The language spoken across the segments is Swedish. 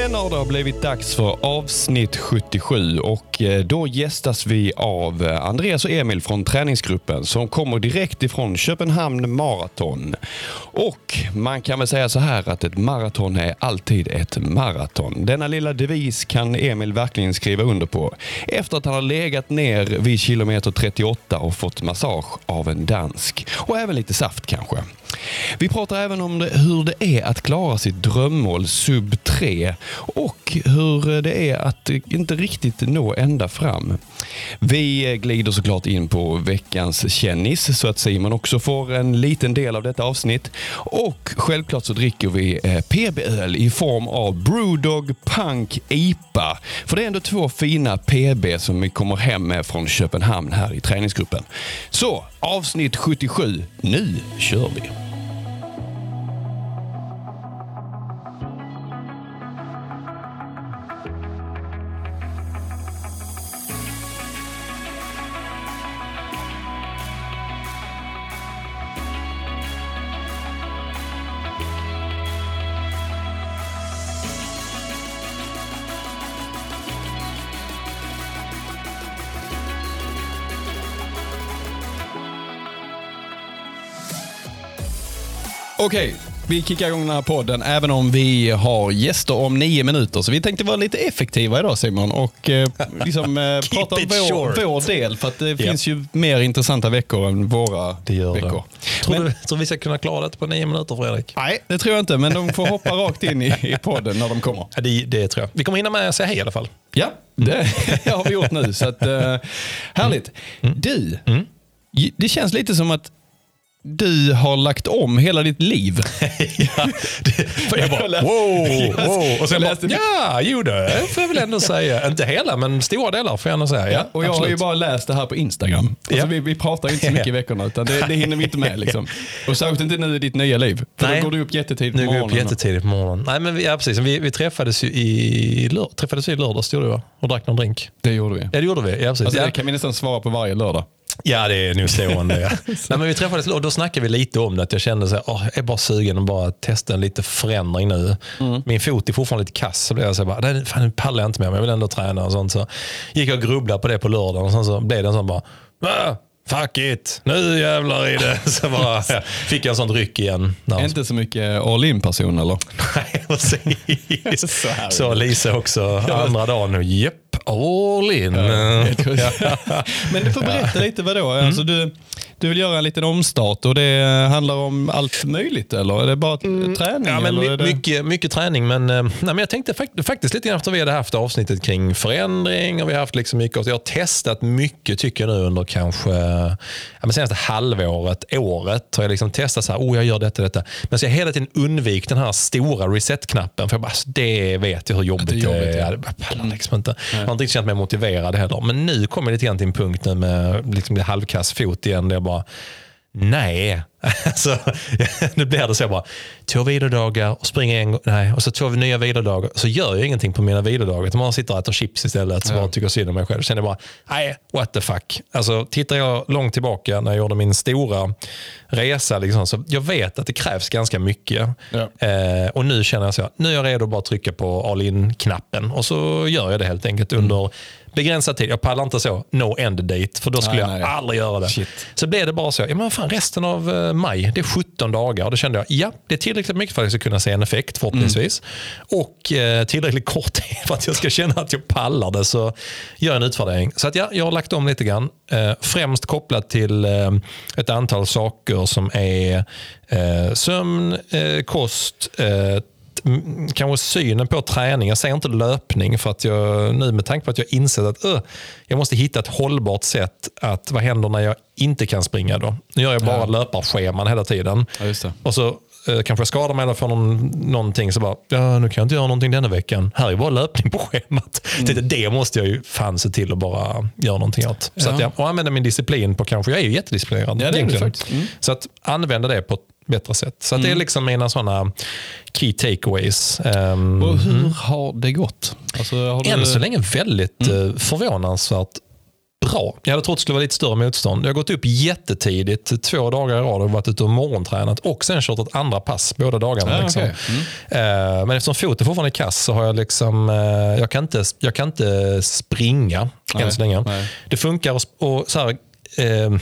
Sen har det blivit dags för avsnitt 77 och eh, då gästas vi av eh, Andreas och Emil från träningsgruppen som kommer direkt ifrån Köpenhamn Marathon. Och man kan väl säga så här att ett maraton är alltid ett maraton. Denna lilla devis kan Emil verkligen skriva under på efter att han har legat ner vid kilometer 38 och fått massage av en dansk och även lite saft kanske. Vi pratar även om det, hur det är att klara sitt drömmål sub 3 och hur det är att inte riktigt nå ända fram. Vi glider såklart in på veckans kännis så att Simon också får en liten del av detta avsnitt. Och självklart så dricker vi eh, PB-öl i form av Brewdog Punk IPA. För det är ändå två fina PB som vi kommer hem med från Köpenhamn här i träningsgruppen. Så avsnitt 77, nu kör vi! Okej, vi kickar igång den här podden även om vi har gäster om nio minuter. Så vi tänkte vara lite effektiva idag Simon och eh, liksom, eh, prata om vår, vår, del. För att det yep. finns ju mer intressanta veckor än våra det gör veckor. Det. Tror men, du tror vi ska kunna klara det på nio minuter Fredrik? Nej, det tror jag inte. Men de får hoppa rakt in i, i podden när de kommer. Ja, det, det tror jag. Vi kommer hinna med att säga hej i alla fall. Ja, det har vi gjort nu. Så att, uh, härligt. Mm. Du, mm. det känns lite som att du har lagt om hela ditt liv. ja, det, jag bara, wow, wow. Och sen bara, ja, jo det får jag väl ändå säga. Inte hela, men stora delar får jag ändå säga. Ja, och jag absolut. har ju bara läst det här på Instagram. Alltså, ja. vi, vi pratar inte så mycket i veckorna, utan det, det hinner vi inte med. Liksom. Och särskilt inte nu i ditt nya liv. För Nej. då går du upp jättetidigt på morgonen. Nu går jag upp jättetidigt på morgonen. Nej, men vi, ja, precis. Vi, vi träffades ju i, lör, träffades i lördags, gjorde vi, och drack någon drink. Det gjorde vi. Ja, det gjorde vi. Ja, precis. Alltså, det kan vi nästan svara på varje lördag. Ja, det är nog slående. Ja. Nej, men vi träffades och då snackade vi lite om det. Att jag kände att jag är bara sugen att bara testa en lite förändring nu. Mm. Min fot är fortfarande lite kass. Så blev jag så bara, fan, nu pallar jag inte mer, men jag vill ändå träna. och sånt. Så gick jag och grubblade på det på lördagen och sen så blev det en sån bara, ah! Fuck it, nu jävlar i det. Så bara, ja, fick jag en sån ryck igen. Inte så mycket all in person eller? Nej, precis. så, så Lisa också andra dagen. Japp, all in. Ja, Men du får berätta lite vadå? Mm. Alltså, du, du vill göra en liten omstart och det handlar om allt möjligt eller är det bara mm. träning? Ja, men eller my mycket, mycket träning men, eh, nej, men jag tänkte fakt faktiskt lite grann efter vi hade haft avsnittet kring förändring och vi har haft liksom mycket, jag har testat mycket tycker jag nu under kanske ja, senaste halvåret, året har jag liksom testat så här, oh jag gör detta, detta. Men så jag hela tiden undvikit den här stora reset-knappen för jag bara, alltså, det vet jag hur jobbigt det är. Jobbigt, ja. Jag pallar liksom inte. Jag har inte riktigt känt mig motiverad heller. Men nu kommer jag lite grann till en punkt nu med liksom halvkass fot igen där jag bara Nej, alltså, nu blir det så bara, två vilodagar och springer en gång, nej, och så två nya vilodagar. Så gör jag ingenting på mina vilodagar. Man sitter och äter chips istället. Så ja. bara tycker synd om mig själv. Känner jag bara, nej, what the fuck. Alltså, tittar jag långt tillbaka när jag gjorde min stora resa, liksom, så jag vet att det krävs ganska mycket. Ja. Eh, och nu känner jag så, nu är jag redo att bara trycka på all in-knappen. Och så gör jag det helt enkelt mm. under begränsad tid. Jag pallar inte så, no end date, för då skulle nej, jag nej. aldrig göra det. Shit. Så blev det bara så, ja, men fan, resten av uh, maj, det är 17 dagar. Och då kände jag, ja, det är tillräckligt mycket för att jag ska kunna se en effekt förhoppningsvis. Mm. Och uh, tillräckligt kort tid för att jag ska känna att jag pallar det. Så gör en utvärdering. Så att, ja, jag har lagt om lite grann. Uh, främst kopplat till ett antal saker som är sömn, kost, kanske synen på träning. Jag säger inte löpning för att jag nu med tanke på att jag insett att uh, jag måste hitta ett hållbart sätt att vad händer när jag inte kan springa då? Nu gör jag bara ja. löparscheman hela tiden. Ja, och så kanske jag skadar mig eller får någon, någonting så bara, ja nu kan jag inte göra någonting denna veckan. Här är bara löpning på schemat. Mm. Det måste jag ju fan se till att bara göra någonting åt. Ja. Så att jag och använda min disciplin på kanske, jag är ju jättedisciplinerad. Ja, det är mm. Så att använda det på bättre sätt. Så mm. det är mm. liksom mina sådana key takeaways. Um, och hur mm. har det gått? Alltså, har Än du... så länge väldigt mm. uh, förvånansvärt bra. Jag hade trott det skulle vara lite större motstånd. Jag har gått upp jättetidigt, två dagar i rad och varit ute och morgontränat och sen kört ett andra pass båda dagarna. Ah, liksom. okej. Eh, Men eftersom foten fortfarande är kass så har jag liksom, eh, jag kan inte, jag kan inte springa Nej, än så länge. nej. Det funkar att och så här, eh,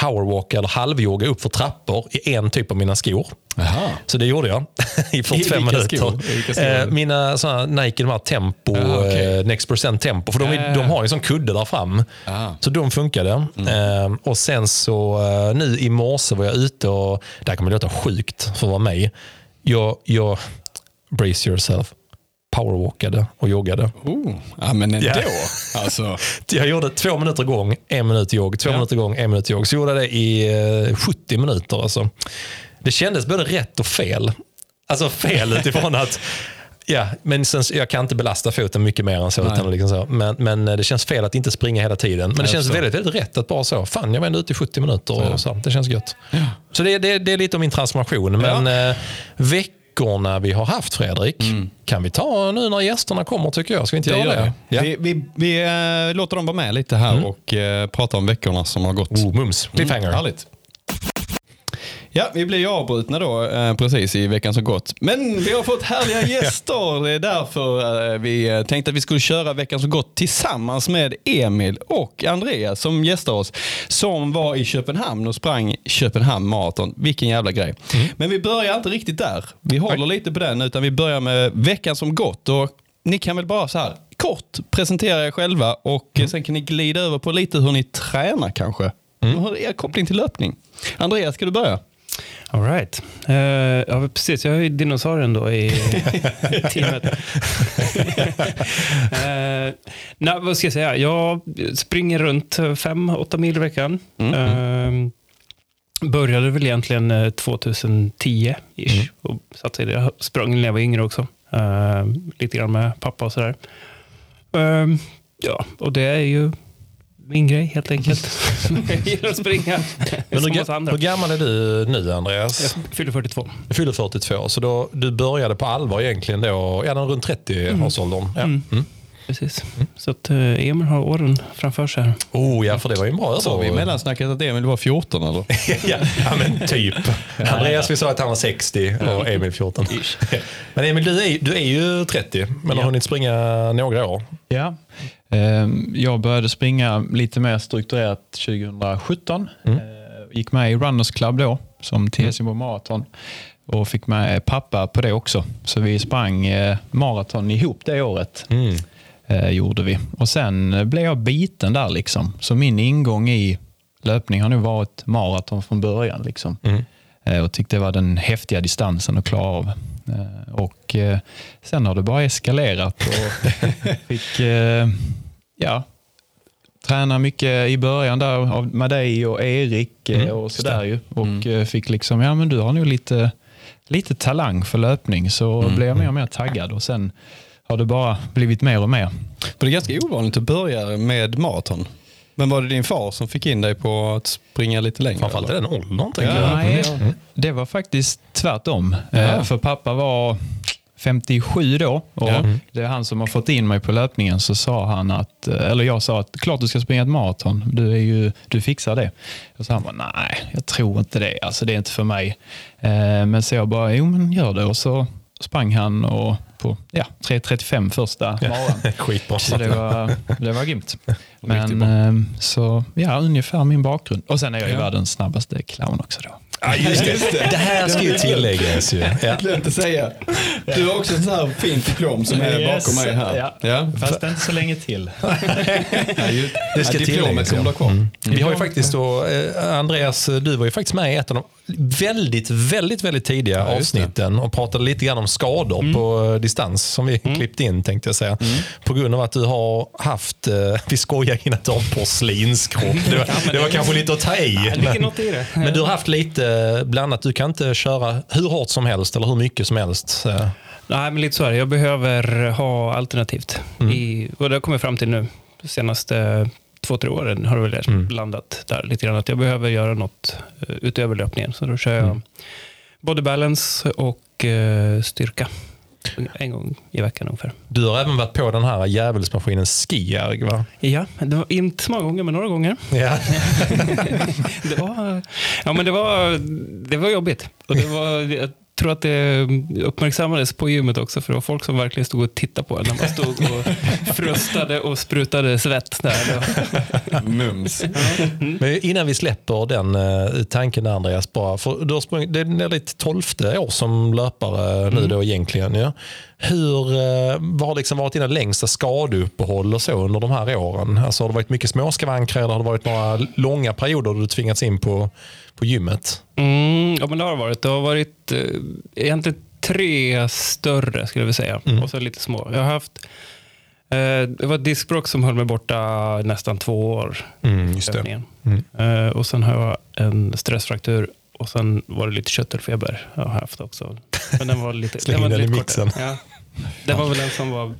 powerwalka eller halvyoga upp för trappor i en typ av mina skor. Jaha. Så det gjorde jag i 45 vilka minuter. skor? I vilka skor? Eh, mina såna Nike de här Tempo, Jaha, okej. eh, Next Percent Tempo. För de, är- Ja. de har en sån kudde där fram. Ah. Så de funkade. Mm. Eh, och sen så eh, nu i morse var jag ute och, det här kommer låta sjukt för att vara mig. Jag, jag brace yourself, powerwalkade och joggade. Oh. Ja, men ändå. Ja. Alltså. Jag gjorde två minuter gång, en minut jogg, två Ja. minuter gång, en minut jogg. Så gjorde jag det i eh, 70 minuter. Alltså. Det kändes både rätt och fel. Alltså fel utifrån att Ja, men sen, jag kan inte belasta foten mycket mer än så. Nej. Utan liksom så. Men, men det känns fel att inte springa hela tiden. Men det känns väldigt, väldigt rätt att bara så, fan jag var ändå ute i 70 minuter och så. Det känns gött. Så det, det, det är lite om min transformation. Men eh, veckorna vi har haft Fredrik, kan vi ta nu när gästerna kommer tycker jag? Ska vi inte Mm. Det göra gör det? vi. Ja. Vi, vi, vi eh, låter dem vara med lite här och uh, prata om veckorna som har gått. Oh, mums. Cliffhanger. Mm, härligt. Ja, vi blir ju avbrutna då eh, precis i veckan som gått. Men vi har fått härliga gäster. Det är därför eh, vi eh, tänkte att vi skulle köra veckan som gått tillsammans med Emil och Andreas som gästar oss. Som var i Köpenhamn och sprang Köpenhamn Marathon. Vilken jävla grej. Men vi börjar inte riktigt där. Vi håller lite på den utan vi börjar med veckan som gått. Och ni kan väl bara så här kort presentera er själva och eh, sen kan ni glida över på lite hur ni tränar kanske. Hur är er koppling till löpning? Andreas, ska du börja? All right. Eh, ja, precis. Jag är ju dinosaurien då i teamet. uh, nej, vad ska jag säga? Jag springer runt 5-8 mil i veckan. Eh, började väl egentligen eh, 2010-ish. Och satte i det. Jag sprang när jag var yngre också. Eh, lite grann med pappa och sådär. Eh, ja, och det är ju min grej helt enkelt. jag gillar att springa. Men hur, hur gammal är du nu Andreas? Jag fyller 42. Du fyller 42, så då, du började på allvar egentligen då, ja, runt 30-årsåldern. Ja. Mm. Precis. Så att eh, Emil har åren framför sig. här. Oh ja, för det var ju en bra Sa vi i mellansnacket att Emil var 14 eller? ja, ja, men typ. Andreas vi sa att han var 60 och Emil 14. Men Emil, du är, du är ju 30, men har Ja. hunnit springa några år. Ja. Ehm, Jag började springa lite mer strukturerat 2017. Mm. Eh, Gick med i Runners Club då, som till Helsingborg Marathon. Och fick med pappa på det också. Så vi sprang eh, maraton ihop det året. Mm. Eh, gjorde vi. Och sen eh, blev jag biten där. liksom. Så min ingång i löpning har nu varit maraton från början. Liksom. Mm. Eh, och tyckte det var den häftiga distansen att klara av. Eh, och eh, sen har det bara eskalerat. Och fick eh, ja, träna mycket i början där av- med dig och Erik eh, Mm, och sådär ju. Och eh, fick liksom, ja men du har nog lite, lite talang för löpning. Så blev jag mer och mer taggad och sen har det bara blivit mer och mer. För det är ganska ovanligt att börja med maraton. Men var det din far som fick in dig på att springa lite längre? Framförallt i den åldern tänker Ja, jag. Nej, Mm. det var faktiskt tvärtom. Eh, För pappa var 57 då och Ja. det är han som har fått in mig på löpningen. Så sa han att, eh, eller jag sa att klart du ska springa ett maraton. Du, är ju, du fixar det. Och så han bara, nej, jag tror inte det. Alltså det är inte för mig. Eh, Men så jag bara, jo men gör det. Och så sprang han och på ja, 3.35 första maran. Skitbra. Så det var, det var grymt. Men eh, så ja, ungefär min bakgrund. Och sen är jag ju Ja. världens snabbaste clown också då. Ja, just det. det här ska ju tilläggas. Ju. Ja. Glömde säga. Du har också ett sånt här fint diplom som är Yes. bakom mig här. Ja. Ja. Fast inte så länge till. Ja, Det ska ja, diplomet tilläggas, kommer ja. du kvar. Vi har ju faktiskt då, eh, Andreas, du var ju faktiskt med i ett av de väldigt, väldigt, väldigt tidiga Ja, avsnitten och pratade lite grann om skador på eh, distans som vi klippt in tänkte jag säga. På grund av att du har haft, eh, vi skojar in att du har porslinskropp. Det var, det var kanske lite att ta i. Men, men du har haft lite blandat. Du kan inte köra hur hårt som helst eller hur mycket som helst. Eh, Nej, men lite så är det. Jag behöver ha alternativt. I, och det har jag kommit fram till nu. De senaste två, tre åren har det väl landat där lite grann. Att jag behöver göra något eh, utöver löpningen. Så då kör jag body balance och eh, styrka. En gång i veckan ungefär. Du har även varit på den här djävulsmaskinen Skierg va? Ja, det var inte så många gånger, men några gånger. Ja. Det var, ja, men det var, det var jobbigt. Och det var, tror att det uppmärksammades på gymmet också, för det var folk som verkligen stod och tittade på en när man stod och frustade och sprutade svett. Där. Mums. Men innan vi släpper den uh, tanken där Andreas, bara, för du har sprungit, det är ditt tolfte år som löpare nu då egentligen. Ja. Hur, uh, vad har liksom varit dina längsta skadeuppehåll och så under de här åren? Alltså, har det varit mycket småskavanker eller har det varit några långa perioder då du tvingats in på, på gymmet? Mm, ja, men det har varit. Det har varit eh, egentligen tre större, skulle jag säga. Och så lite små. Jag har haft eh, det var diskbråck som höll mig borta nästan två år. Mm, just övningen. Eh, och sen har jag en stressfraktur och sen var det lite köttelfeber jag har haft också. Men den var lite, Släng den var in den lite i mixen. kortare. Ja. Det var väl den som var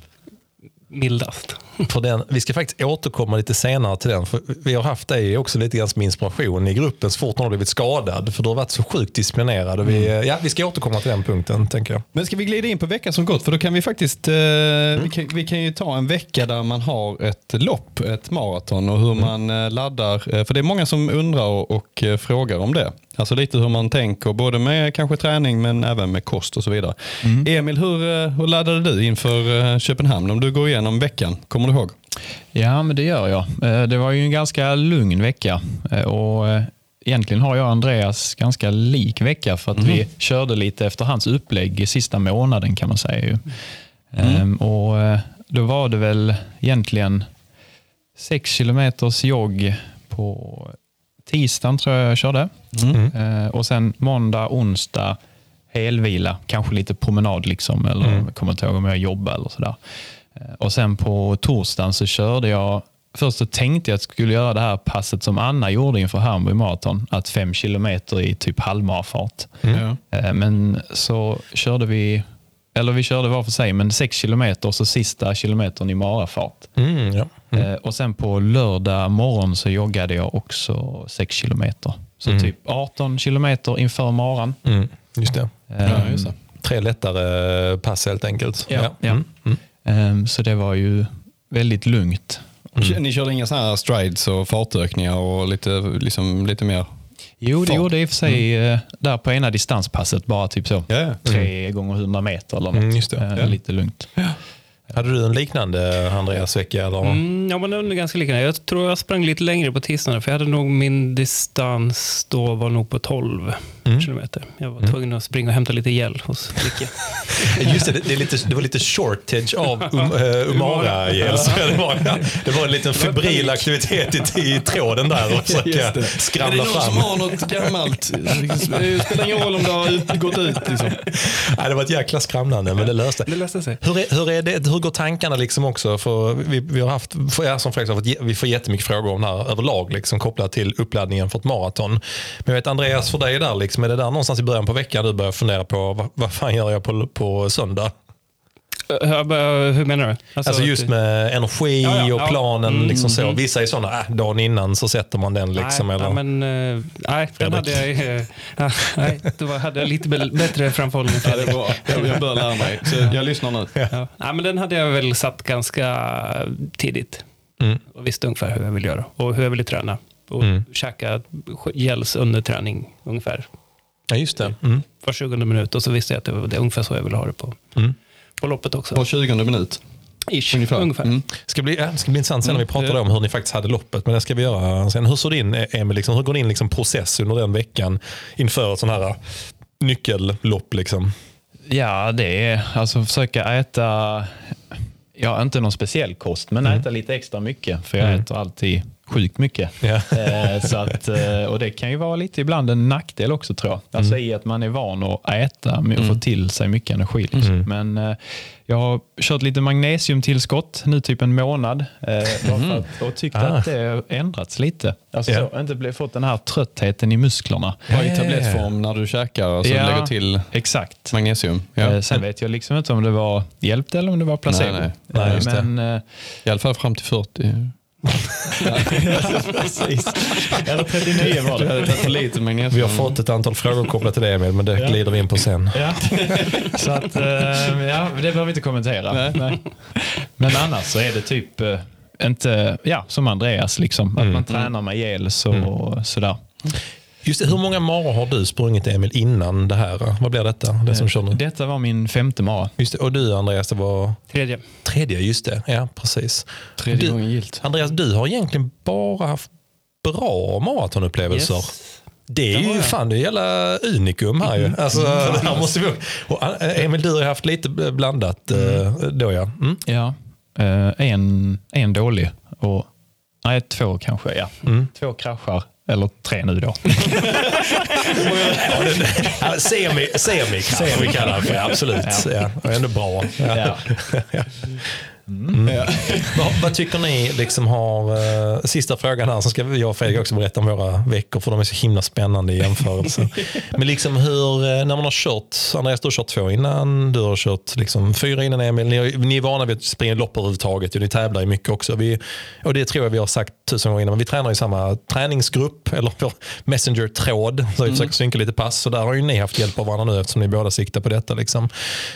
mildast. För den, vi ska faktiskt återkomma lite senare till den. För vi har haft dig också lite grann som inspiration i gruppen så fort någon har blivit skadad. För du har varit så sjukt disciplinerad. Och vi, ja, vi ska återkomma till den punkten, tänker jag. Men ska vi glida in på veckan som gått? För då kan vi faktiskt, eh, vi, kan, vi kan ju ta en vecka där man har ett lopp, ett maraton och hur man eh, laddar. Eh, för det är många som undrar och, och eh, frågar om det. Alltså lite hur man tänker, både med kanske träning men även med kost och så vidare. Emil, hur, eh, hur laddade du inför eh, Köpenhamn? Om du går igenom veckan, kommer du ihåg? Ja, men det gör jag. Eh, Det var ju en ganska lugn vecka och egentligen har jag och Andreas ganska lik vecka för att vi körde lite efter hans upplägg i sista månaden kan man säga. Ju. Ehm, Och då var det väl egentligen sex kilometers jogg på tisdagen tror jag jag körde. Eh, Och sen måndag, onsdag helvila, kanske lite promenad liksom, eller jag kommer inte ihåg om jag jobbade eller sådär. Eh, Och sen på torsdagen så körde jag, först så tänkte jag att jag skulle göra det här passet som Anna gjorde inför Hamburg Marathon, att fem kilometer i typ halvmarafart. Ja. Eh, Men så körde vi, eller vi körde var för sig, men sex kilometer och så sista kilometern i marafart. Mm, ja. Eh, Och sen på lördag morgon så joggade jag också sex kilometer. Så typ 18 kilometer inför maran. Mm, just det. Eh, just det. Tre lättare pass helt enkelt. Ja, ja. Mm, mm. eh, Så det var ju väldigt lugnt. Ni körde inga sådana här strides och fartökningar och lite, liksom, lite mer? Jo, det Fart. gjorde i och för sig eh, där på ena distanspasset, bara typ så. Ja, ja. Tre gånger 100 meter eller något. Mm, just det. Eh, Ja. Lite lugnt. Hade du en liknande Andreas vecka? Eller? Mm, ja, men den är ganska liknande. Jag tror jag sprang lite längre på tisdagen, för jag hade nog min distans då var nog på 12 Mm. kilometer. Jag var tvungen att springa och hämta lite gel hos Micke. Just det, det, det, är lite, det var lite shortage av um, uh, Umara-gel. så Det var, det var en liten febril aktivitet i, i tråden där och försöka skramla fram. har något gammalt? Det spelar ingen roll om det har ut, gått ut. Liksom. Nej, det var ett jäkla skramlande, men det löste Det löste sig. hur, är, hur, är det, hur går tankarna liksom också? För vi, vi har haft, för som Fredrik ge- vi får jättemycket frågor om det här överlag, liksom, kopplat till uppladdningen för ett maraton. Men jag vet Andreas, för dig där, liksom, är det där någonstans i början på veckan du börjar fundera på vad, vad fan gör jag på, på söndag? Jag bara, hur menar du? Alltså just med energi Ja, ja, och ja. planen. Mm, Liksom så. Vissa är sådana, äh, dagen innan så sätter man den. Liksom, nej, eller? ja, men, eh, nej, den hade jag, eh, ja, nej, då hade jag lite bättre framförhållning. Ja, det är bra. Jag, jag börjar lära mig. Så jag lyssnar nu. Ja. Nej, men den hade jag väl satt ganska tidigt. Mm. Och visste ungefär hur jag ville göra och hur jag ville träna. Och Mm. käka gels under träning ungefär. Ja, just det. Mm. Var 20 minut och så visste jag att det var det, ungefär så jag ville ha det på, Mm. på loppet också. På 20 minut. Ish, Ungefär. ungefär. Mm. ska bli, ja, ska bli intressant sen när vi Mm, pratar om hur ni faktiskt hade loppet. Men det ska vi göra sen. Hur såg din, Emil, liksom, hur går din liksom, process under den veckan inför ett sån här nyckellopp? Liksom? Ja, det är alltså försöka äta, ja inte någon speciell kost, men äta lite extra mycket. För jag Mm. äter alltid sjukt mycket. Ja. Eh, så att, eh, och det kan ju vara lite ibland en nackdel också tror jag. Alltså i att man är van att äta och få till sig mycket energi. Liksom. Men eh, jag har kört lite magnesiumtillskott nu typ en månad för att, och tyckt Ah. att det har ändrats lite. Alltså Ja. så, inte blivit, fått den här tröttheten i musklerna. Bara i tablettform när du käkar och så Ja. lägger till Exakt. magnesium. Ja. Sen vet jag liksom inte om det var hjälpt eller om det var placebo. Nej, nej. Nej. Men I alla fall fram till 40. Precis. Eller 39 var Du det. hade tagit för lite magnesium. Vi har fått ett antal frågor kopplat till det Emil, men det glider vi in på sen. Ja. Så att, eh, ja, det behöver vi inte kommentera. Nej. Men annars så är det typ eh, inte, ja, som Andreas, liksom, att man tränar med gels och sådär. Just det, hur många maror har du sprungit Emil innan det här? Vad blir detta? Det som kör nu? Detta var min femte mara. Just det. Och du Andreas, det var Tredje. tredje, just det. Ja, precis. Tredje Du- gången gilt. Andreas, du har egentligen bara haft bra maratonupplevelser. Yes. Det är ju fan det jävla unikum här ju. Alltså, det här måste vi, och eh, Emil, du har haft lite blandat eh, då ja. Mm. Ja, eh, en, en dålig och nej, två kanske. Ja. Två kraschar, eller tre nu då. Ja, semi, semi, semi kallar det för, absolut. Ja. och ändå bra. Ja. Ja. Vad, vad tycker ni liksom har, eh, sista frågan här, så ska jag och Fredrik också berätta om våra veckor för de är så himla spännande i jämförelse. Men liksom hur, eh, när man har kört, Andreas du har kört två innan, du har kört liksom fyra innan Emil, ni, ni är vana vid att springa lopp överhuvudtaget och ni tävlar ju mycket också. Vi, och det tror jag vi har sagt tusen gånger innan, men vi tränar i samma träningsgrupp eller på Messenger-tråd, så vi försöker synka lite pass. Så där har ju ni haft hjälp av varandra nu eftersom ni båda siktar på detta. Liksom.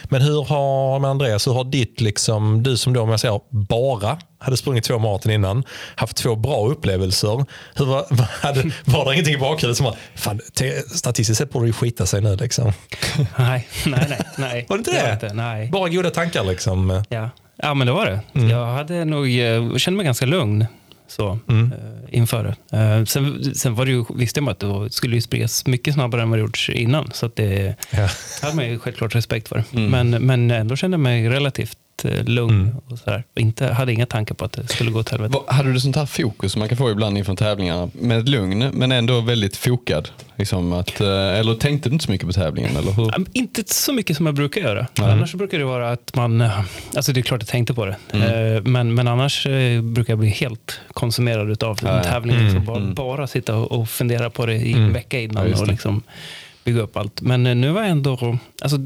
Men hur har, med Andreas, hur har ditt, liksom, du som då om jag säger bara hade sprungit två maraton innan, haft två bra upplevelser. Hur var, hade, var det ingenting i bakhuvudet som var, fan, te, statistiskt sett borde det ju skita sig nu. Liksom. Nej, nej, nej. nej. Var det inte var det? Inte, nej. Bara goda tankar liksom. Ja. ja, men det var det. Mm. Jag hade nog, eh, jag kände mig ganska lugn så, Mm. eh, inför det. Eh, sen, sen var det ju, visste man att det skulle ju spridas mycket snabbare än vad det gjorts innan. Så att det Ja. hade man ju självklart respekt för. Men, men ändå kände jag mig relativt eh, lugn. Mm. Och sådär. Inte, hade inga tankar på att det skulle gå åt helvete. Hade du sånt här fokus som man kan få ibland inför tävlingarna med ett lugn men ändå väldigt fokad? Liksom att, eh, eller tänkte du inte så mycket på tävlingen? Eller hur? Inte så mycket som jag brukar göra. Nej. Annars brukar det vara att man, eh, alltså det är klart jag tänkte på det, Mm. Men, men annars brukar jag bli helt konsumerad av Ja, tävlingen. Mm, Så bara, mm. bara sitta och fundera på det i Mm. en vecka innan Ja, och liksom bygga upp allt. Men nu var jag ändå, alltså,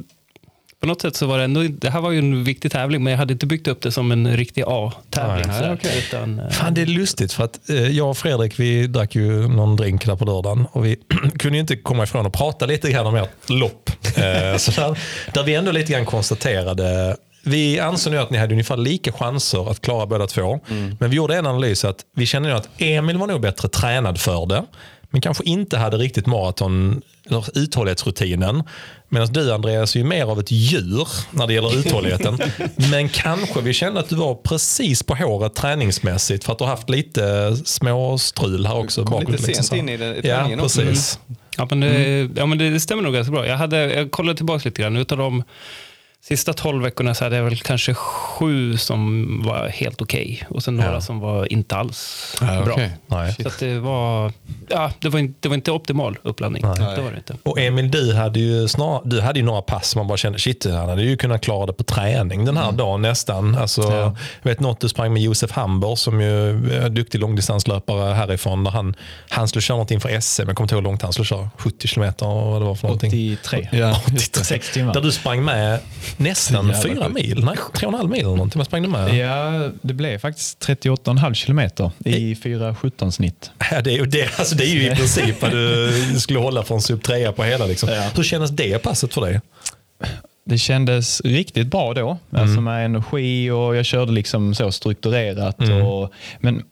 på något sätt så var det ändå, det här var ju en viktig tävling, men jag hade inte byggt upp det som en riktig A-tävling. Sådär, okej. utan, eh, Fan, det är lustigt för att eh, jag och Fredrik vi drack ju någon drink där på lördagen och vi kunde ju inte komma ifrån att prata lite grann om ert lopp. Eh, så där, där vi ändå lite grann konstaterade vi ansåg nu att ni hade ungefär lika chanser att klara båda två. Men vi gjorde en analys att vi kände nu att Emil var nog bättre tränad för det. Men kanske inte hade riktigt maraton eller uthållighetsrutinen. Medan du Andreas är ju mer av ett djur när det gäller uthålligheten. Men kanske vi kände att du var precis på håret träningsmässigt för att du har haft lite små strul här också. Kom bakåt, lite liksom sent så. in i i Ja, precis. Ja, men det, Mm. ja, men det stämmer nog ganska bra. Jag, hade, jag kollade tillbaka lite grann. Utav de sista tolv veckorna så hade jag väl kanske sju som var helt okej. Och sen några Ja. som var inte alls Ja, bra. Nej. Så att det, var, ja, det, var inte, det var inte optimal uppladdning. Nej. Det var det inte. Och Emil, du hade ju, snar, du hade ju några pass som man bara kände, shit, han hade ju kunnat klara det på träning den här dagen nästan. Alltså, Ja. Jag vet något du sprang med Josef Hamber som ju är en duktig långdistanslöpare härifrån. Han, han skulle köra något inför SM, jag kommer inte ihåg hur långt han skulle köra. 70 kilometer och vad det var för någonting. 83. Ja, Just det. Sex timmar. Där du sprang med nästan fyra mil, nej 3,5 mil eller någonting. Vad sprang du med? Ja, det blev faktiskt 38,5 kilometer i 4,17 snitt. Ja, det, är, ju- det, alltså det är ju i princip vad du skulle hålla för en sub 3 på hela. Liksom. Ja. Hur kändes det passet för dig? Det kändes riktigt bra då, alltså med energi och jag körde liksom så strukturerat. Och, men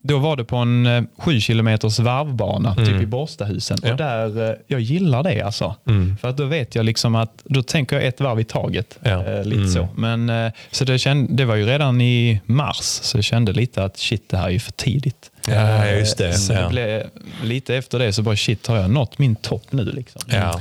då var det på en eh, sju kilometers varvbana, typ i Borstahusen. Ja. Och där, eh, jag gillar det alltså. För att då vet jag liksom att, då tänker jag ett varv i taget. Ja. Eh, lite så. Men, eh, så det, känd, det var ju redan i mars, så jag kände lite att shit, det här är ju för tidigt. Ja, just det. Eh, Så Ja. det blev, lite efter det så bara shit, har jag nått min topp nu? Liksom. Ja.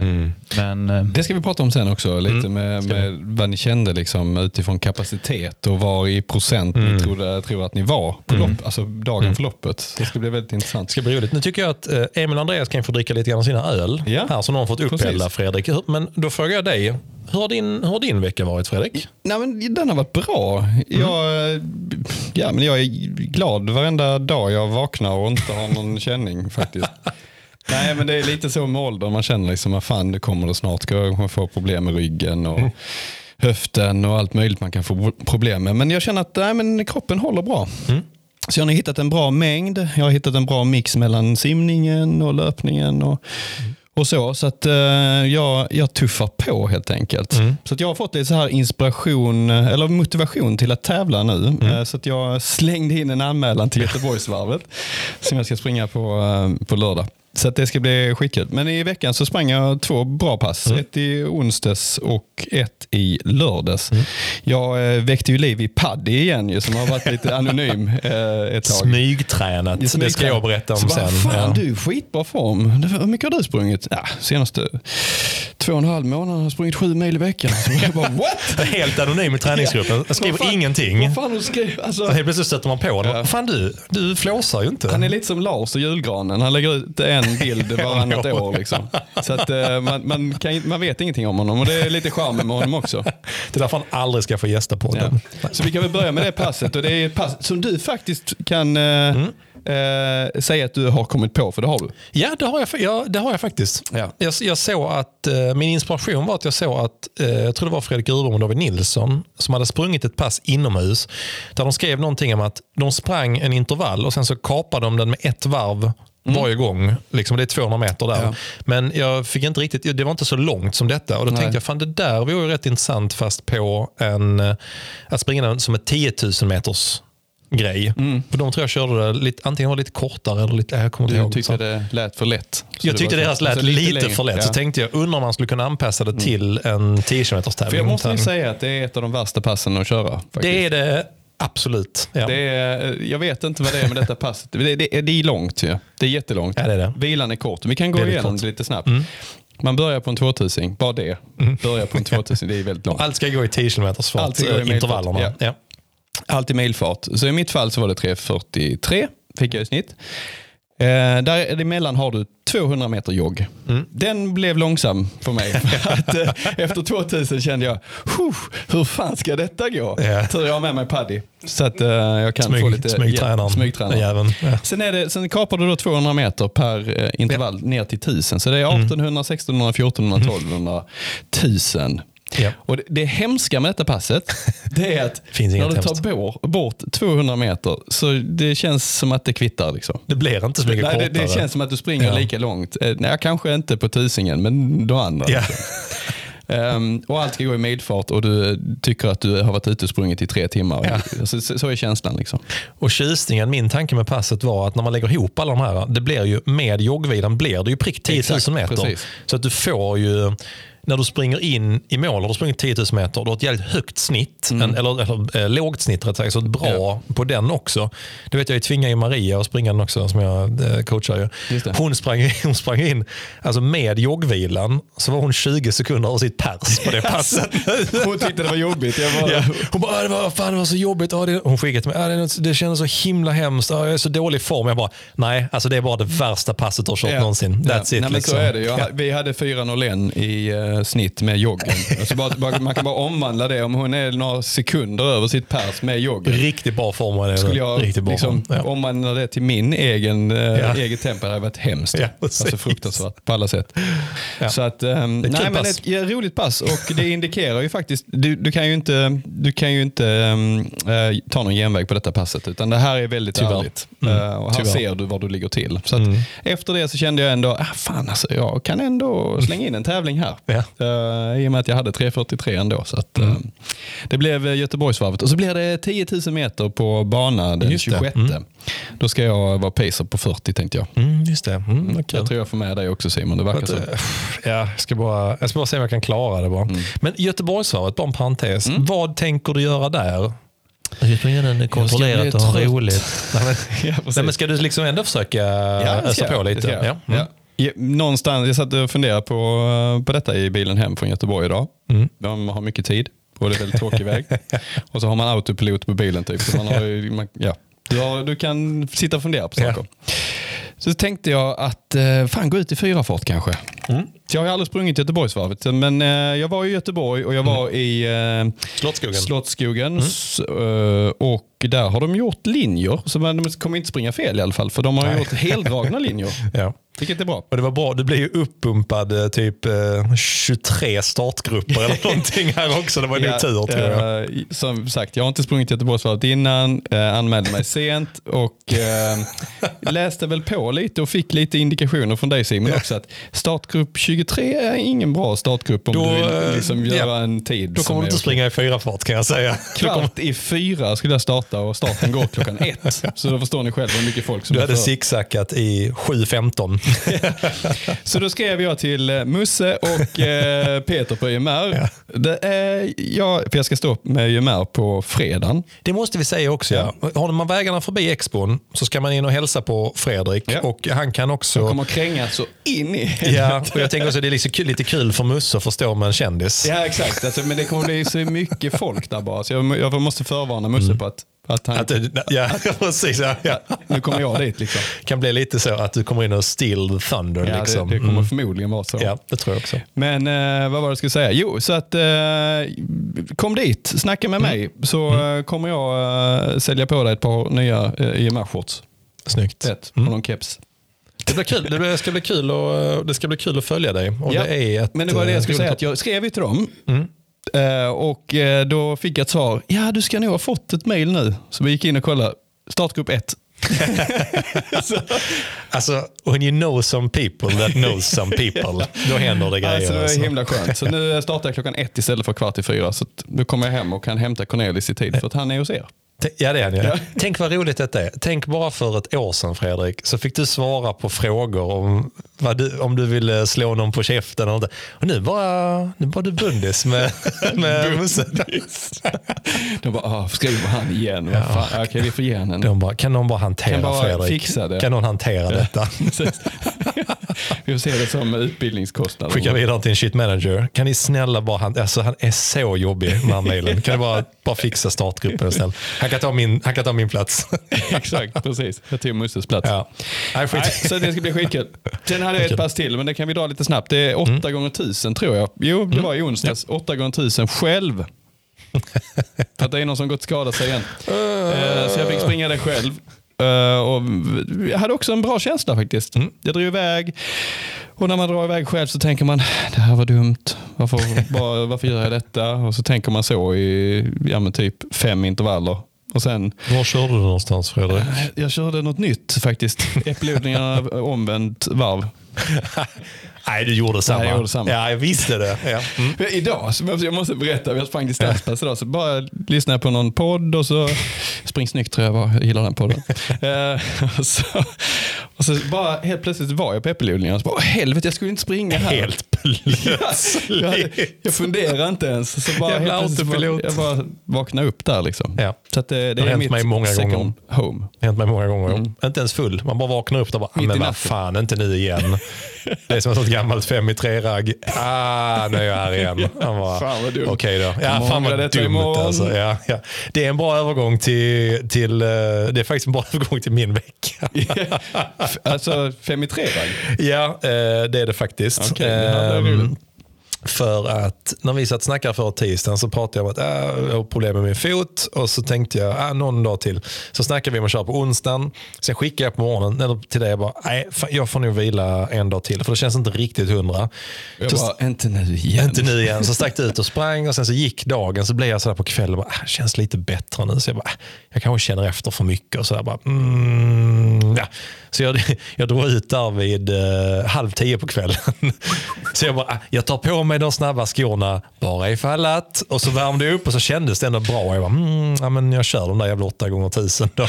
Mm. Men eh, Det ska vi prata om sen också, lite med, ska vi. med vad ni kände liksom, utifrån kapacitet och var i procent ni trodde, tror att ni var på lopp, alltså dagen för loppet. Det ska bli väldigt intressant. Det ska bli roligt. Nu tycker jag att eh, Emil och Andreas kan få dricka lite grann av sina öl. Ja. Här som de har fått upphälla Precis. Fredrik. Men då frågar jag dig, hur har din, hur har din vecka varit Fredrik? Nej, men den har varit bra. Jag, eh, ja, men jag är glad varenda dag jag vaknar och inte har någon känning faktiskt. Nej, men det är lite så med åldern. Man känner liksom att fan, det kommer det snart. Jag kommer få problem med ryggen och höften och allt möjligt man kan få problem med. Men jag känner att nej, men kroppen håller bra. Så jag har hittat en bra mängd. Jag har hittat en bra mix mellan simningen och löpningen. Och, och så. Så att eh, jag, jag tuffar på helt enkelt. Mm. Så att jag har fått lite så här inspiration, eller motivation till att tävla nu. Mm. Eh, så att jag slängde in en anmälan till Göteborgsvarvet som jag ska springa på, eh, på lördag. Så att det ska bli skitkul. Men i veckan så sprang jag två bra pass. Mm. Ett i onsdags och ett i lördags. Mm. Jag eh, väckte ju liv i Paddy igen ju, som har varit lite anonym eh, ett tag. Smygtränat. Det ska jag berätta om så bara, sen. Fan Ja. du, skitbra form. Hur mycket har du sprungit? Ja, senaste två och en halv månad har jag sprungit sju mil i veckan. Så jag bara, what? Helt anonym i träningsgruppen. Jag skriver fan- ingenting. Fan skrivit? Alltså, Helt plötsligt stöter man på det. Ja. Fan du, du flåsar ju inte. han är lite som Lars och julgranen. Han lägger ut en bild varannat Ja. år. Liksom. Så att, eh, man, man, kan, man vet ingenting om honom och det är lite charmen med honom också. Det är därför han aldrig ska få gästa Ja. podden. Så vi kan väl börja med det passet. Och det är ett pass som du faktiskt kan eh, eh, säga att du har kommit på, för det har du. Ja, det har jag, ja, det har jag faktiskt. Ja. Jag, jag såg att, eh, min inspiration var att jag såg att, eh, jag tror det var Fredrik Urbom och David Nilsson, som hade sprungit ett pass inomhus. Där de skrev någonting om att de sprang en intervall och sen så kapade de den med ett varv varje gång. Liksom, det är 200 meter där. Mm. Ja. Men jag fick inte riktigt, det var inte så långt som detta. Och då Nej. tänkte jag, fan det där vore ju rätt intressant fast på en, eh, att springa som ett 10 000 meters grej. Mm. För de tror jag körde det lite, antingen var det lite kortare eller lite, jag kommer inte Du ihåg. tyckte Så- det lät för lätt. Jag tyckte deras lät alltså lite, längre. för lätt. Ja. Så tänkte jag, undrar om man skulle kunna anpassa det till en 10 km För tävling. jag måste säga att det är ett av de värsta passen att köra. Faktiskt. det är det absolut. Ja. Det är, jag vet inte vad det är med detta passet. Det, det, det är långt ju. Det är jättelångt. Ja, det är det. Vilan är kort. Vi kan gå Väldigt igenom kort. det lite snabbt. Man börjar på en 2000, bara det. Börjar på en 2000, det är väldigt långt. Allt ska gå i 10 km fart, Allt ska gå i intervallerna. ja. Ja. Allt i milfart. Så i mitt fall så var det 3.43 fick jag i snitt. Eh, däremellan har du 200 meter jogg. Mm. Den blev långsam för mig. För att, eh, efter 2000 kände jag, "Huh, hur fan ska detta gå? Ja. Tur jag har med mig Paddy. Så att eh, jag kan Smyg- få lite smygtränaren. Smygtränaren. Ja. Sen, är det, sen kapar du då 200 meter per eh, intervall ner till 1000. Så det är Mm. 1800, 1600, 1400, 1200, 1000. Ja. Och det, det hemska med detta passet det är att när du tar bort, bort 200 meter så det känns som att det kvittar. Liksom. Det blir inte så mycket Nej, det, kortare. det känns som att du springer Ja. lika långt. Eh, Nej, kanske inte på tusingen, men de andra. Ja. Ehm, och allt ska gå i milfart och du tycker att du har varit ute och sprungit i tre timmar. Så, så, så är känslan. Liksom. Och tjusningen, min tanke med passet var att när man lägger ihop alla de här, det blir ju med joggvilan blir det ju prick 10 000 Exakt, meter. precis. Så att du får ju, när du springer in i mål, har du sprungit 10 000 meter, du har ett jävligt högt snitt, en, eller, eller eh, lågt snitt rätt sagt, så bra Mm. Ja. på den också. Det vet jag, jag tvingade ju Maria att springa den också, som jag eh, coachar ju. Hon sprang, hon sprang in, alltså med joggvilan, så var hon 20 sekunder över sitt pers på det passet. Hon tyckte det var jobbigt. Bara, Ja. Hon bara, "Ah, det var, fan, det var så jobbigt. Ja, det, hon skickade till mig, "Ah, det, det kändes så himla hemskt. Ja, jag är så dålig form. Jag bara, nej, alltså det är bara det värsta passet du har kört Ja. någonsin. That's Ja. it. Nej, men liksom. Så är det. Jag, Ja. Vi hade 4.01 i uh, snitt med joggen. Alltså bara, man kan bara omvandla det. Om hon är några sekunder över sitt pers med joggen. Riktigt bra form var det. Skulle jag Riktigt bra liksom, form. Ja. omvandla det till min egen, eh, Ja. eget tempo, det hade varit hemskt. Ja, alltså fruktansvärt på alla sätt. Ja. Så att, Det är ett nej, men pass. ett ja, roligt pass och det indikerar ju faktiskt, du, du kan ju inte, du kan ju inte ehm, eh, ta någon genväg på detta passet utan det här är väldigt Tyvärr. ärligt. Mm. Eh, och här Tyvärr. ser du var du ligger till. Så att Mm. Efter det så kände jag ändå, ah, fan alltså, jag kan ändå slänga in en tävling här. Ja. Eh, I och med att jag hade 3.43 ändå. Så att, Mm. eh, det blev eh, Göteborgsvarvet och så blir det 10 000 meter på bana den Just det. 26. Mm. Då ska jag vara pacer på 40 tänkte jag. Mm, just det. Mm, vad kul. Jag tror jag får med dig också Simon. Det verkar Att, så. eh, ja, jag, ska bara, jag ska bara se om jag kan klara det. Bara. Mm. Men Göteborgsvarvet, bara en parentes. Vad tänker du göra där? Jag ska den kontrollerat och roligt. Nej, men, Ja, nej, men ska du liksom ändå försöka det ösa på lite? jag. Ja. Mm. Ja. Ja, Någonstans, jag satt och funderade på, på detta i bilen hem från Göteborg idag. Mm. De har mycket tid och det är väldigt tråkig väg. Och så har man autopilot på bilen. Typ. Så man har, man, ja. du, har, du kan sitta och fundera på Ja. saker. Så tänkte jag att, eh, fan gå ut i fyra fart kanske. Så jag har aldrig sprungit Göteborgsvarvet, men eh, jag var i Göteborg och jag var i eh, Slottsskogen. Slottsskogen. S- eh, och där har de gjort linjer, så man- kommer inte springa fel i alla fall, för de har Nej. gjort heldragna linjer. Ja. Vilket är bra. Och det var bra, det blev ju uppumpad eh, typ eh, 23 startgrupper eller någonting här också. Det var nog tur tror jag. eh, som sagt, jag har inte sprungit Göteborgsvarvet innan, eh, anmälde mig sent och eh, läste väl på lite och fick lite indikationer från dig Simon också att startgrupp 23 är ingen bra startgrupp om Då, du vill eh, liksom göra ja. en tid. Då kommer du inte springa i fyra fart kan jag säga. Kvart i fyra skulle jag starta och starten går klockan ett. Så då förstår ni själv hur mycket folk som Du är hade zigzackat i 7.15. Så då skrev jag till eh, Musse och eh, Peter på YMR. Det är, ja, för jag ska stå med YMR på fredagen. Det måste vi säga också. Ja. Har man vägarna förbi Expon så ska man in och hälsa på Fredrik. Ja. Och han kan också... Kommer kränga så in i Ja, och jag tänker också att det är liksom kul, lite kul för Musse att förstå med en kändis. Ja, exakt. Alltså, men det kommer bli så mycket folk där bara. Så jag, jag måste förvarna Musse på att, att han... Att, ja, precis. Ja, ja. nu kommer jag dit liksom. kan bli lite så att du kommer in och the thunder. Ja, liksom. det, det kommer Mm. förmodligen vara så. Ja, det tror jag också. Men eh, vad var det jag skulle säga? Jo, så att eh, kom dit, snacka med mig så eh, kommer jag eh, sälja på dig ett par nya eh, IMR-shorts. Snyggt. Rätt, och någon keps. Det, blir kul. Det, blir, det, ska bli kul och, det ska bli kul att följa dig. Och Ja, det är ett, Men det var det jag skulle eh, säga, att jag skrev ju till dem. Eh, och eh, då fick jag ett svar, ja du ska nog ha fått ett mail nu. Så vi gick in och kollade, startgrupp 1. Alltså, when you know some people that know some people, då händer det grejer. Alltså, det var alltså. himla skönt. Så nu startar jag klockan ett istället för kvart i fyra. Så nu kommer jag hem och kan hämta Cornelis i tid för att han är hos er. Ja, det är han ju. Ja. Tänk vad roligt detta är. Tänk bara för ett år sedan Fredrik, så fick du svara på frågor om, du, om du ville slå någon på käften inte. Och nu bara, nu bara du bundis med, med Musse. De bara, ah, skriver han igen? Vad fan? Ja, Okej, vi får ge honom. De bara, kan någon bara hantera Kan bara Fredrik? fixa det. Kan någon hantera detta? Vi får se det som utbildningskostnad. Skicka vidare till en shit manager. Kan ni snälla bara, han, alltså han är så jobbig med den mailen. Kan ni bara, bara fixa startgruppen snäll? Han kan ta min, han kan ta min plats. Exakt, precis. Jag tog Musses plats. Ja. Nej, så det ska bli skitkul. Hade jag ett pass till, men det kan vi dra lite snabbt. Det är 8 gånger 1000 tror jag. Jo, det var i onsdags. 8 gånger 1000 själv. Att det är någon som gått skadad sig igen. Eh, Så jag fick springa det själv. Eh, Och jag hade också en bra känsla faktiskt. Jag drog iväg och när man drar iväg själv så tänker man det här var dumt. Varför, bara, varför gör jag detta? Och så tänker man så i ja, typ fem intervaller. Och sen Var körde du någonstans Fredrik? jag körde något nytt faktiskt. Äppelodlingarna omvänt varv. Nej, du gjorde samma. Nej, jag gjorde samma. Ja, jag visste det. Ja. Mm. Idag, så jag måste berätta, jag sprang distanspass idag, så bara lyssnade jag på någon podd och så, Spring snyggt tror jag var, jag gillar den podden. Eh, och, så, och så bara helt plötsligt var jag på äppelodlingen och så bara, "Åh, helvete jag skulle inte springa här. Helt jag, hade, plötsligt. jag funderade inte ens. Så bara, Jävla plötsligt autopilot. Jag bara vaknade upp där liksom. Ja. Så att det, det Det är mitt mig många second gånger. home. Det har hänt mig många gånger. Inte ens full. Man bara vaknar upp och bara, "Ah, men vad fan, inte nu igen. Det är som ett sånt gammalt fem i tre-ragg. Ah, nu är jag här igen. Han bara, Fan, vad dumt. Okej då. Ja, fan vad dumt alltså. Ja, ja. Det är en bra övergång till, till eh, det är faktiskt en bra övergång till min vecka. alltså fem i tre ragg. Ja, eh, det är det faktiskt. Okej, det. För att när vi satt och snackade förra tisdagen så pratade jag om att äh, jag har problem med min fot och så tänkte jag äh, någon dag till. Så snackade vi om att köra på onsdagen. Sen skickade jag på morgonen eller till dig jag bara, nej fan, jag får nog vila en dag till för det känns inte riktigt hundra. Jag Så- bara, inte nu igen. inte nu igen. Så stack ut och sprang och sen så gick dagen. Så blev jag sådär på kvällen, bara, ah, känns lite bättre nu. Så jag bara, ah, jag kanske känner efter för mycket. Och så jag bara, mm, ja. Så jag, jag drog ut där vid eh, halv tio på kvällen. Så jag bara, ah, jag tar på mig de snabba skorna bara ifall att. Och så värmde jag upp och så kändes det ändå bra. Jag bara, mm, ja, men jag kör de där jävla åtta gånger tusen då.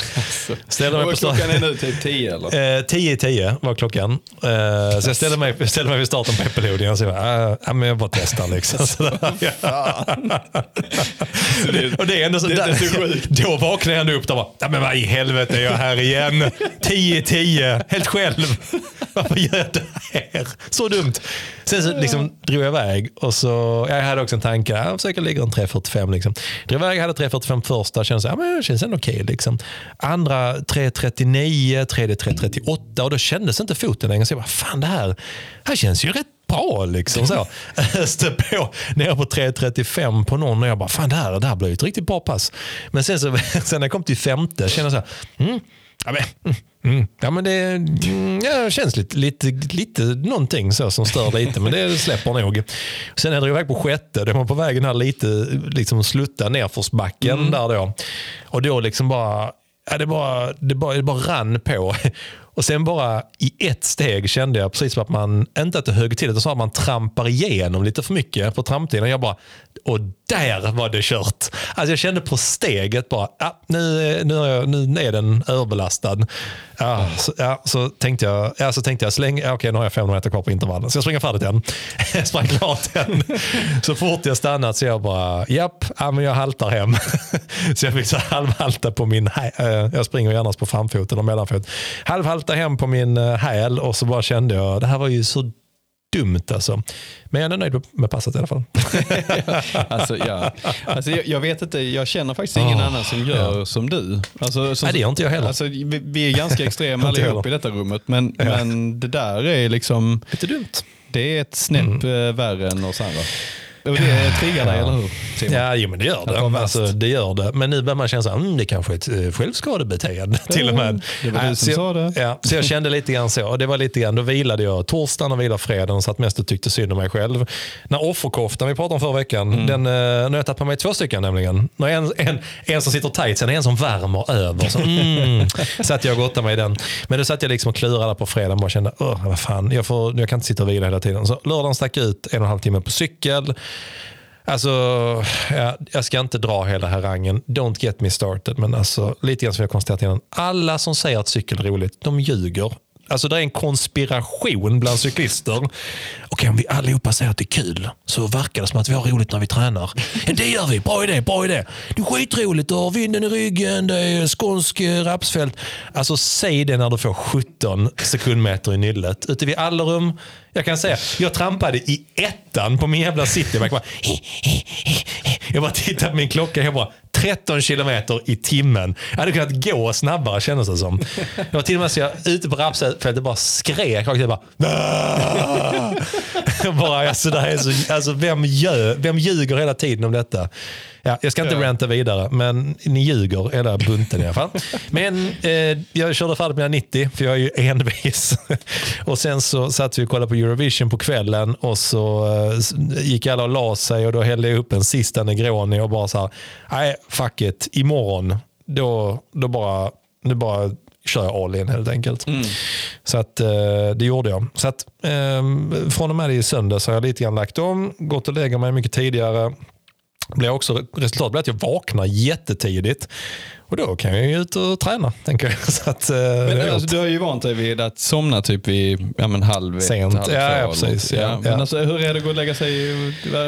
Ställde mig på start- klockan är nu typ tio eller? Eh, 10 i 10 var klockan. Eh, så jag ställde mig, ställde mig vid starten på äppelodlingen och så jag, äh, ja, men jag bara testar. Liksom. Så ja. och det är ändå så, det- det är så sjukt. då vaknade jag ändå upp och bara, ja, men vad i helvete är jag här igen? 10 i 10, helt själv. Varför gör jag det här? Så dumt. Sen så liksom drog jag iväg och så, jag hade också en tanke, jag försöker ligga runt 3.45. Liksom. Drog iväg, hade 3.45 första, kände ja, men det känns ändå okej. liksom. Andra 3.39, tredje 3.38 och då kändes inte foten längre. Så jag bara, fan det här, här känns ju rätt bra. bra. Liksom, så. Öste på, nere på 3.35 på någon och jag bara, fan det här, det här blir ju ett riktigt bra pass. Men sen, så, sen när jag kom till femte kände jag så här, mm, ja, men, mm, mm, ja, men det mm, ja, känns lite, lite, lite någonting så som stör lite, men det släpper nog. Sen jag drog iväg på sjätte, då var man på vägen här lite liksom slutta nerförsbacken Mm. där då. Och då liksom bara, ja, det bara, det bara, det bara rann på. Och sen bara i ett steg kände jag precis att man, inte att det högg till, utan så att man trampar igenom lite för mycket på tramptiden. Jag bara, och där var det kört. Alltså jag kände på steget bara, ja, nu, nu, är jag, nu är den överbelastad. Ja, så, ja, så tänkte jag, ja, så tänkte jag släng, ja, okej nu har jag 500 meter kvar på intervallen. Så jag springer färdigt den. Jag sprang klart den. Så fort jag stannat så jag bara, japp, ja, men jag haltar hem. Så jag fick så halvhalta på min, eh, jag springer annars på framfoten och mellanfot. Halvhalta hem på min eh, häl och så bara kände jag, det här var ju så dumt alltså. Men jag är nöjd med passet i alla fall. Alltså, ja. alltså, jag, jag vet inte, jag känner faktiskt ingen Ah, annan som gör som du. Alltså, som, Nej, det gör inte jag heller. Alltså, vi, vi är ganska extrema allihop i detta rummet, men, men det där är liksom, Lite dumt. det är ett snäpp Mm. eh, värre än oss andra. Och det triggar dig, eller hur? Simon? Ja, jo, men det gör Att det. Alltså, det gör det. Men nu börjar man känna att mm, det kanske är ett eh, självskadebeteende till och med. det var du som så sa jag, det. Ja, så jag kände lite grann så. Och det var lite grann, då vilade jag torsdagen och vilade fredagen och satt mest och tyckte synd om mig själv. När offerkoftan vi pratade om förra veckan, Mm. den, eh, nu har jag tagit på mig två stycken nämligen. När en, en, en som sitter tight, sen en som värmer över. Så, mm, satt jag och gottade mig i den. Men då satt jag liksom och klurade på fredagen och kände, vad fan, jag, får, jag kan inte sitta och vila hela tiden. Så lördagen stack ut en och en halv timme på cykel. Alltså, ja, jag ska inte dra hela harangen. Don't get me started. Men alltså, lite grann som jag konstaterat innan. Alla som säger att cykel är roligt, de ljuger. Alltså det är en konspiration bland cyklister. Okej, om vi allihopa säger att det är kul så verkar det som att vi har roligt när vi tränar. Ja, det gör vi. Bra idé, bra idé. Det är skitroligt. Du har vinden i ryggen, det är skånsk eh, rapsfält. Alltså säg det när du får 17 sekundmeter i nyllet. Ute vid Allerum. Jag kan säga, jag trampade i ettan på min jävla city. Bara, jag bara tittade på min klocka. Jag bara, 13 kilometer i timmen. Jag hade kunnat gå snabbare kändes det som. Det var till och med så jag ute på rapsfältet bara skrek. rakt ut, bara, bara, alltså, det här är så, alltså, vem, vem ljuger hela tiden om detta? Ja, jag ska inte ranta vidare, men ni ljuger, hela bunten i alla fall. Men eh, jag körde färdigt mina 90, för jag är ju envis. och sen så satt vi och kollade på Eurovision på kvällen och så eh, gick alla och la sig och då hällde jag upp en sista Negroni och bara så här, nej fuck it, imorgon, då, då bara, nu bara kör jag all in helt enkelt. Så att, eh, det gjorde jag. Så att, eh, från och med i söndag så har jag lite grann lagt om, gått och lägger mig mycket tidigare. Blir också, resultatet blir att jag vaknar jättetidigt. Och då kan jag ju ut och träna, tänker jag. Så att, eh, Men, alltså, du har ju vant dig vid att somna typ vid ja, men halv ett, Sent. halv två Ja, ja, precis. något. Ja, Men ja. alltså, hur är det att gå och lägga sig?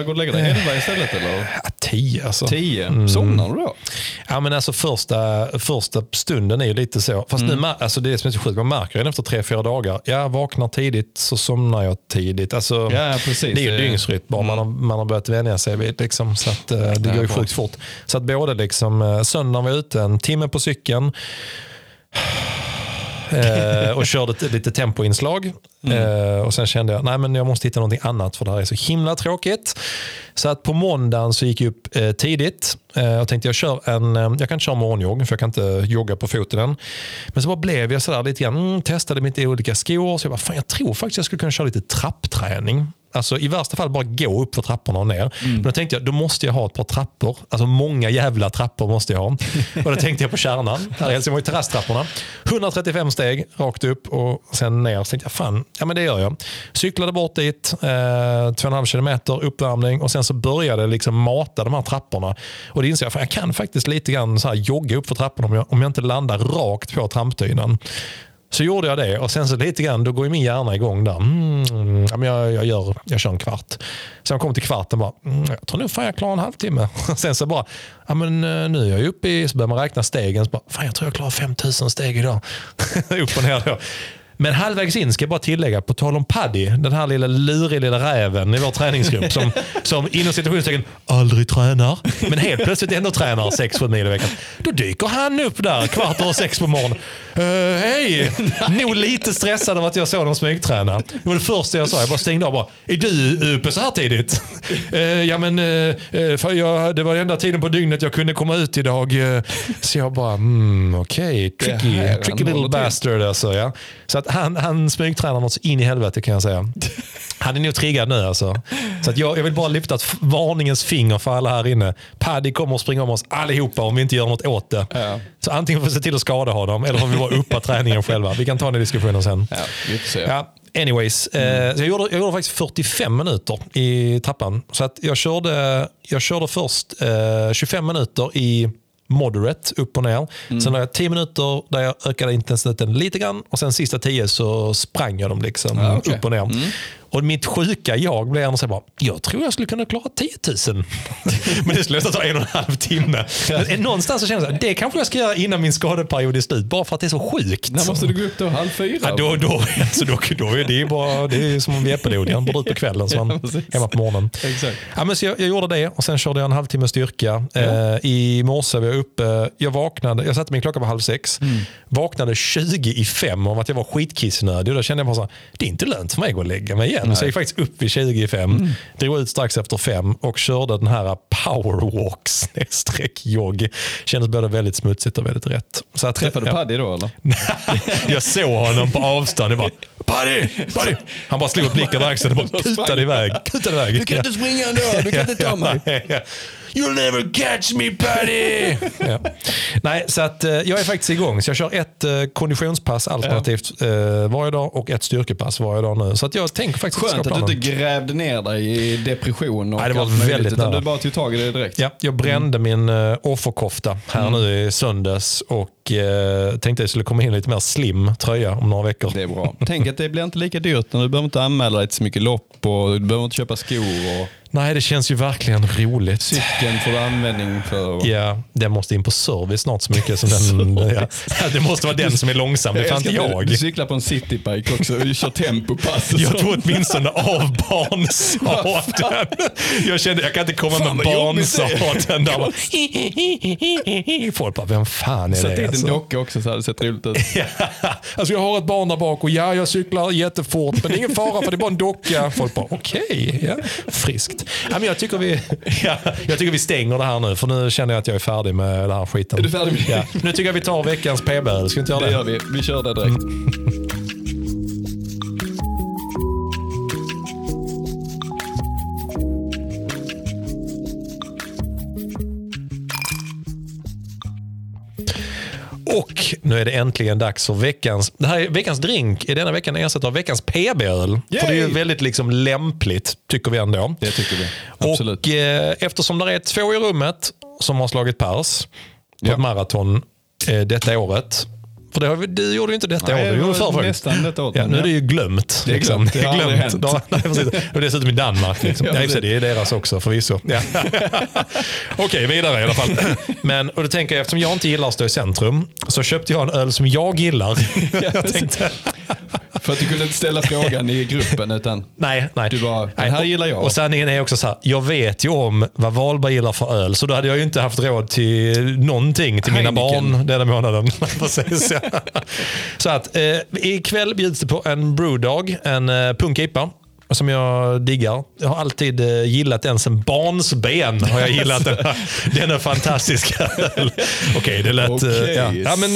Gå och lägga dig elva istället eller? Ja, tio alltså. Tio? Mm. Somnar du då? Ja, men alltså första, första stunden är ju lite så. Fast nu, ma- alltså det som är så sjukt, man märker redan efter tre, fyra dagar. Jag vaknar tidigt så somnar jag tidigt. Alltså, Ja, precis. Det är ju dygnsrytm bara man, har, man har börjat vänja sig vid. Liksom, så att, eh, det går ju sjukt fort. Så att både liksom, eh, söndagen var jag ute en timme på cykeln. eh, och körde ett, lite tempoinslag. Eh, och sen kände jag nej men jag måste hitta någonting annat för det här är så himla tråkigt. Så att på måndagen så gick jag upp eh, tidigt eh, och tänkte jag kör en, eh, jag kan inte köra morgonjogg för jag kan inte jogga på foten än. Men så bara blev jag sådär lite grann, mm, testade lite olika skor. Så jag bara, fan jag tror faktiskt jag skulle kunna köra lite trappträning. Alltså i värsta fall bara gå upp för trapporna och ner. Men då tänkte jag, då måste jag ha ett par trappor. Alltså många jävla trappor måste jag ha. och då tänkte jag på kärnan, här i Helsingborg, terrasstrapporna. 135 steg rakt upp och sen ner. Så tänkte jag, fan, ja men det gör jag. Cyklade bort dit, eh, 2,5 kilometer uppvärmning och sen så började jag liksom mata de här trapporna. Och det insåg jag, för jag kan faktiskt lite grann så här jogga upp för trapporna om jag, om jag inte landar rakt på trampdynan. Så gjorde jag det och sen så lite grann, då går ju min hjärna igång där. Mm, ja, men jag, jag, gör, jag kör en kvart. Sen jag kom till kvarten bara, mm, jag tror nog fan jag klarar en halvtimme. sen så bara, ja, men eh, nu är jag uppe i, så börjar man räkna stegen. Så bara, fan jag tror jag klarar 5000 steg idag. Upp och ner då. Men halvvägs in ska jag bara tillägga, på tal om Paddy, den här lilla luriga lilla räven i vår träningsgrupp som, som inom situationstecken aldrig tränar, men helt plötsligt ändå tränar 6-7 mil i veckan. Då dyker han upp där kvart över sex på morgonen. Uh, Hej! Nog lite stressad av att jag såg dem smygträna. Det var det första jag sa. Jag bara stängde av. Bara, är du uppe så här tidigt? Uh, ja, men uh, för jag, det var enda tiden på dygnet jag kunde komma ut idag. Så jag bara, mm, okej. Okay. Tricky, tricky little bastard alltså. Ja. Så att han, han smygtränar något så in i helvete kan jag säga. Han är nog triggad nu alltså. Så att jag, jag vill bara lyfta ett varningens finger för alla här inne. Paddy kommer att springa om oss allihopa om vi inte gör något åt det. Ja. Så antingen får vi se till att skada honom eller får vi bara uppa träningen själva. Vi kan ta den diskussionen sen. Ja, se. Anyways, eh, så jag, gjorde, jag gjorde faktiskt 45 minuter i trappan. Så att jag, körde, jag körde först eh, 25 minuter i moderate, upp och ner. Sen har jag 10 minuter där jag ökade intensiteten lite grann och sen sista 10 så sprang jag dem liksom Ja, okej. upp och ner. Och mitt sjuka jag blev ändå så här bara, jag tror jag skulle kunna klara 10 000. Men det skulle ta en och en halv timme. Men någonstans så känner jag att det kanske jag ska göra innan min skadeperiod är slut, bara för att det är så sjukt. När måste du gå upp då? Halv fyra? Ja, då, då, alltså då, då är det, bara, det är som är epileptiker. Han borde ut på kvällen så Ja, han precis. hemma på morgonen. Exakt. Ja, men så jag, jag gjorde det och sen körde jag en halvtimme styrka. Eh, I morse var jag uppe, jag vaknade, jag satte min klocka på halv sex. Mm. Vaknade 20 i fem om att jag var skitkissnödig. Då kände jag bara så här, det är inte lönt för mig att gå och lägga mig igen. Så jag gick faktiskt upp vid 20 i fem, Mm. drog ut strax efter fem och körde den här powerwalk snedstreck jogg. Kändes både väldigt smutsigt och väldigt rätt. Så att, Träffade du. Paddy då eller? jag såg honom på avstånd. Jag bara, Paddy, Paddy. Han bara slog upp blicken över axeln och bara kutade iväg. Kutade iväg. Du kan inte springa ändå, du kan inte ta mig. You'll never catch me Paddy! ja. Nej, så att eh, jag är faktiskt igång. Så jag kör ett eh, konditionspass alternativt eh, varje dag och ett styrkepass varje dag nu. Så att jag tänker faktiskt Skönt att du inte grävde ner dig i depression och Nej, det var allt möjligt, väldigt utan nära. du bara tog tag i det direkt. Ja, jag brände min uh, offerkofta här Mm. nu i söndags och tänkte att det skulle komma in lite mer slim tröja om några veckor. Det är bra. Tänk att det blir inte lika dyrt. när Du behöver inte anmäla dig till så mycket lopp och du behöver inte köpa skor. Och Nej, det känns ju verkligen roligt. cykeln får du användning för. Ja, den måste in på service snart så mycket som den... ja. Det måste vara den som är långsam, det är fan inte jag. Du, cyklar på en citybike också och kör tempopass. och Jag tog åtminstone av barnsadeln. Jag kände jag kan inte komma Fan, med barnsadeln. Där Folk bara, vem fan är Sätt det? dit en Alltså? docka också så hade det sett roligt ut. Ja, alltså jag har ett barn där bak och ja, jag cyklar jättefort men det är ingen fara för det är bara en docka. Folk bara okej, ja, friskt. Ja, men jag, tycker vi, ja, jag tycker vi stänger det här nu för nu känner jag att jag är färdig med den här skiten. Är du färdig med det? Ja. Nu tycker jag vi tar veckans PBL, ska vi inte göra Det det? gör vi. Vi kör det direkt. Och nu är det äntligen dags för veckans... Det här är veckans drink är denna veckan ersatt av veckans PB-öl. För det är ju väldigt liksom lämpligt, tycker vi ändå. Det tycker vi. Absolut. Och eh, eftersom det är två i rummet som har slagit pers på Ja. ett maraton eh, detta året. För det har vi, du gjorde ju inte detta Nej, du det gjorde förra nästan detta året, Ja, nu är det ju glömt. Det är liksom. glömt. Det har aldrig hänt. Ja, nej, precis. Och dessutom i Danmark. Liksom. Ja, det, precis. det är deras också förvisso. Ja. Okej, vidare i alla fall. Men, och då tänker jag, eftersom jag inte gillar att stå i centrum så köpte jag en öl som jag gillar. jag tänkte, För att du kunde inte ställa frågan i gruppen utan Nej, nej. Du bara, den här gillar jag. Och sanningen är också så här, jag vet ju om vad Wahlberg gillar för öl, så då hade jag ju inte haft råd till någonting till mina Heineken. barn denna månaden. Precis. Så att eh, ikväll bjuds det på en Brewdog, en eh, punkipa. Som jag diggar. Jag har alltid eh, gillat den sen barnsben. Har jag gillat den, den är fantastiska. Okej, det lät... eh, Okej, ja. Ja, men,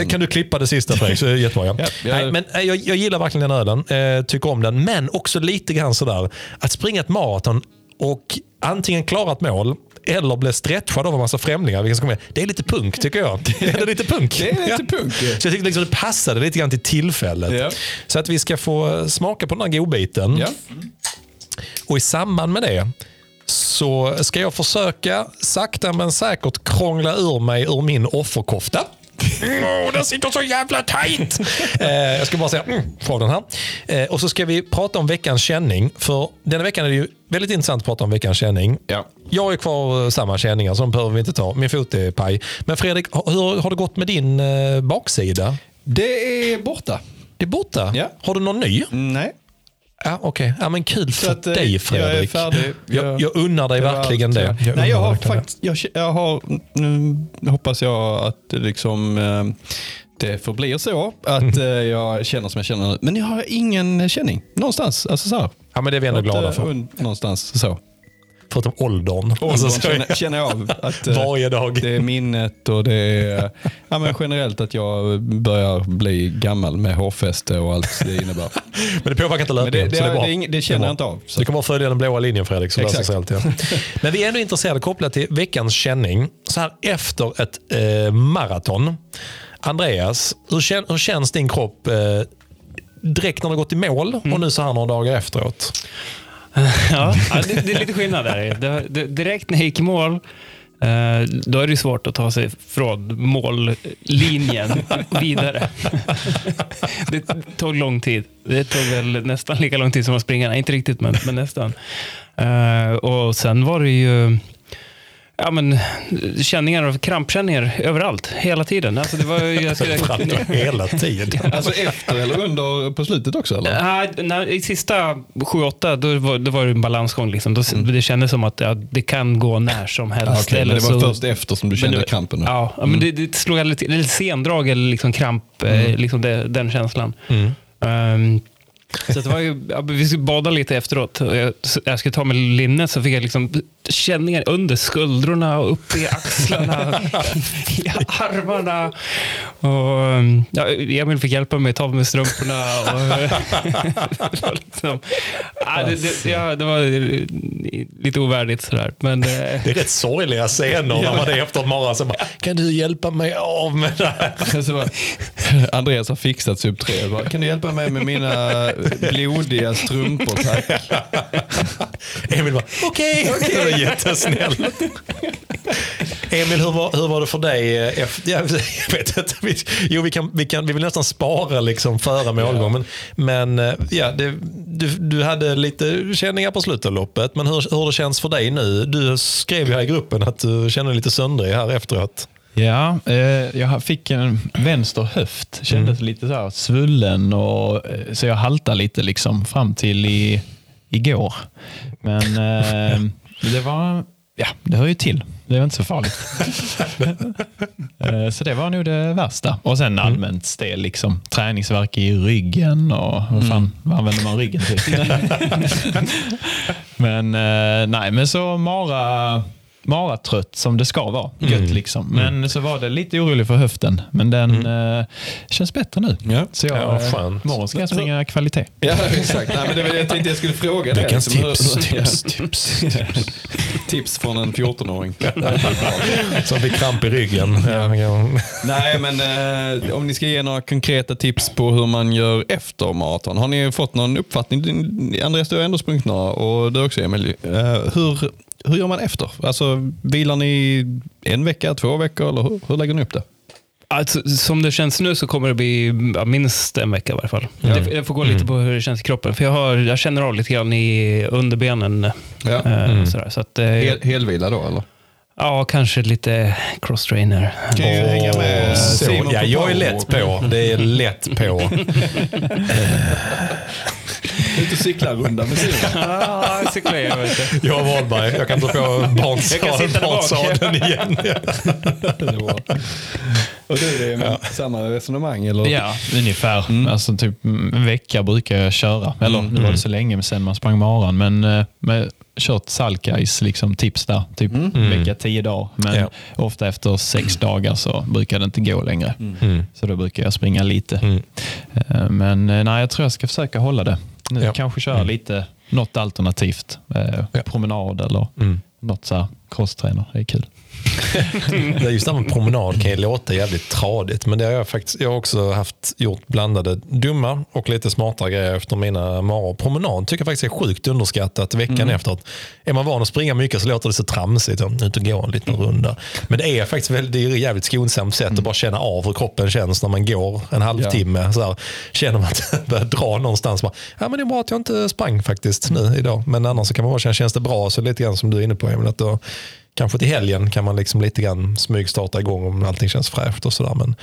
eh, kan du klippa det sista Fredrik? Jättebra. Ja. Ja, jag- Nej, men jag, jag gillar verkligen den ölen. Eh, tycker om den. Men också lite grann sådär. Att springa ett maraton och antingen klara ett mål eller bli stretchad av en massa främlingar. Komma med. Det är lite punk tycker jag. Det är lite punk. Det är lite punk, ja. Så jag tyckte liksom det passade lite grann till tillfället. Ja. Så att vi ska få smaka på den här godbiten. Ja. Och i samband med det så ska jag försöka sakta men säkert krångla ur mig ur min offerkofta. Åh, den sitter så jävla tajt! eh, jag ska bara säga mm, från den här. Eh, och så ska vi prata om veckans känning. För denna veckan är det ju väldigt intressant att prata om veckans känning. Ja. Jag ju kvar eh, samma känningar, så de behöver vi inte ta. Min fot är paj. Men Fredrik, hur har det gått med din eh, baksida? Det är borta. Det är borta? Ja. Har du någon ny? Nej. Ja, Okej, ja, men kul för att, eh, dig jag är Fredrik. färdig. Jag, Jag- jag unnar dig verkligen det. ja. Jag Nej, jag har faktiskt, jag, jag har, nu hoppas jag att det liksom eh, det förblir så att eh, jag känner som jag känner nu. Men jag har ingen känning någonstans. Alltså så här. Ja, men det är vi ändå glada eh, för. Någonstans så. Förutom åldern. Åldern Alltså, så- känner, känner jag av att eh, Varje dag. det är minnet och det är ja, men generellt att jag börjar bli gammal med hårfäste och allt det innebär. Men det påverkar inte löpningen. det, det, det, det, det känner jag inte av. Så. Du kommer bara följa den blåa linjen Fredrik, så Exakt. allt. Ja. Men vi är ändå intresserade kopplat till veckans känning. Så här efter ett eh, maraton. Andreas, hur, kän, hur känns din kropp eh, direkt när du gått i mål och nu så här några dagar efteråt? Ja, det, det är lite skillnad där. Det, det, direkt när jag gick i mål, eh, då är det svårt att ta sig från mållinjen vidare. Det tog lång tid. Det tog väl nästan lika lång tid som att springa. Nej, inte riktigt, men, men nästan. Eh, och sen var det ju ja, men, känningar och krampkänningar överallt, hela tiden. Alltså, det var ju, jag skulle, hela tiden. Alltså efter eller under på slutet också eller? Nej, när, I sista 7-8 då var, då var det en balansgång. Liksom. Då, Det kändes som att ja, det kan gå när som helst. Ja, okej, men det var så- först efter som du men kände det- krampen? Ja, ja, men det, det slog är lite sendrag eller liksom kramp, eh, liksom det, den känslan. Ehm, så det var ju, vi skulle bada lite efteråt. Och Jag, jag skulle ta med linne så fick jag liksom känningar under skuldrorna och upp i axlarna, i armarna. Och, ja, Emil fick hjälpa mig att ta av mig strumporna. Och, det, var liksom, ja, det, det, ja, det var lite ovärdigt sådär. Men, Det är rätt sorgliga scener när man är efter ett så bara, Kan du hjälpa mig av med det här? Andreas har fixat sub 3. Bara, Kan du hjälpa mig med mina blodiga strumpor tack? Emil bara, okej, okay, det var jättesnällt. Emil, hur var, hur var det för dig? eh, jag, vet inte. Vi, jo, vi, kan, vi, kan, vi vill nästan spara liksom före målgång. Men, men eh, ja, det, du, du hade lite känningar på slutet av loppet. Men hur, hur det känns för dig nu? Du skrev ju här i gruppen att du känner dig lite söndrig här efteråt. Ja, eh, jag fick en vänster höft. Kändes lite så här svullen och eh, så jag haltade lite liksom fram till i, igår. Men eh, det var, ja, det hör ju till. Det var inte så farligt. Eh, så det var nog det värsta. Och sen allmänt stel, liksom. träningsvärk i ryggen och vad fan vad använder man ryggen till? men eh, nej, men så Mara maratrött som det ska vara. Gött liksom. Men så var det lite orolig för höften. Men den eh, känns bättre nu. Ja. Så jag, Ja, eh, skönt. imorgon ska jag springa kvalitet. Ja, exakt. Nej, men det var det jag tänkte jag skulle fråga dig. Liksom, hur- tips, tips, tips. tips från en 14-åring. Som fick kramp i ryggen. Ja, ja. Nej, men eh, om ni ska ge några konkreta tips på hur man gör efter maraton. Har ni fått någon uppfattning? Andreas, du har ändå sprungit några och du också Emil. Eh, hur, hur gör man efter? Alltså, vilar ni en vecka, två veckor eller hur, hur lägger ni upp det? Alltså, som det känns nu så kommer det bli ja, minst en vecka i varje fall. Det, det får gå lite på hur det känns i kroppen. För jag, har, jag känner av lite grann i underbenen. Ja. Eh, sådär, så att, eh, Hel, helvila då eller? ja, kanske lite cross-trainer. Kan ju hänga med så, Simon ja, jag är lätt på. Det är lätt på. Ut och cykla runda med Simon. Ja, cyklar jag, vet du. Jag och Wahlberg. Jag kan dra på barnsadeln igen. Och du, det är med samma resonemang eller? Ja, ungefär. Alltså, typ en vecka brukar jag köra. Eller nu var det så länge sen man sprang maran. Men eh, med, kört Salkais liksom, tips där. Typ vecka tio dagar. Men Ja. ofta efter sex dagar så brukar det inte gå längre. Så då brukar jag springa lite. Eh, Men eh, nej, jag tror jag ska försöka hålla det. Nu Ja. kanske köra lite, något alternativt. Eh, Ja. Promenad eller något så här crosstrainer. Det är kul. Just det här med promenad kan ju låta jävligt tradigt. Men det har jag faktiskt jag har också haft gjort blandade dumma och lite smarta grejer efter mina maror. Promenad tycker jag faktiskt är sjukt underskattat veckan efteråt. Är man van att springa mycket så låter det så tramsigt. Ja, Ut och gå en liten runda. Men det är faktiskt väldigt, det är ett jävligt skonsamt sätt att bara känna av hur kroppen känns när man går en halvtimme. Så här, känner man att det börjar dra någonstans. Bara, ja, men det är bra att jag inte sprang faktiskt nu idag. Men annars så kan man bara känna, känns det bra så lite grann som du är inne på Emil, att då kanske till helgen kan man liksom lite grann smygstarta igång om allting känns fräscht och sådär. Men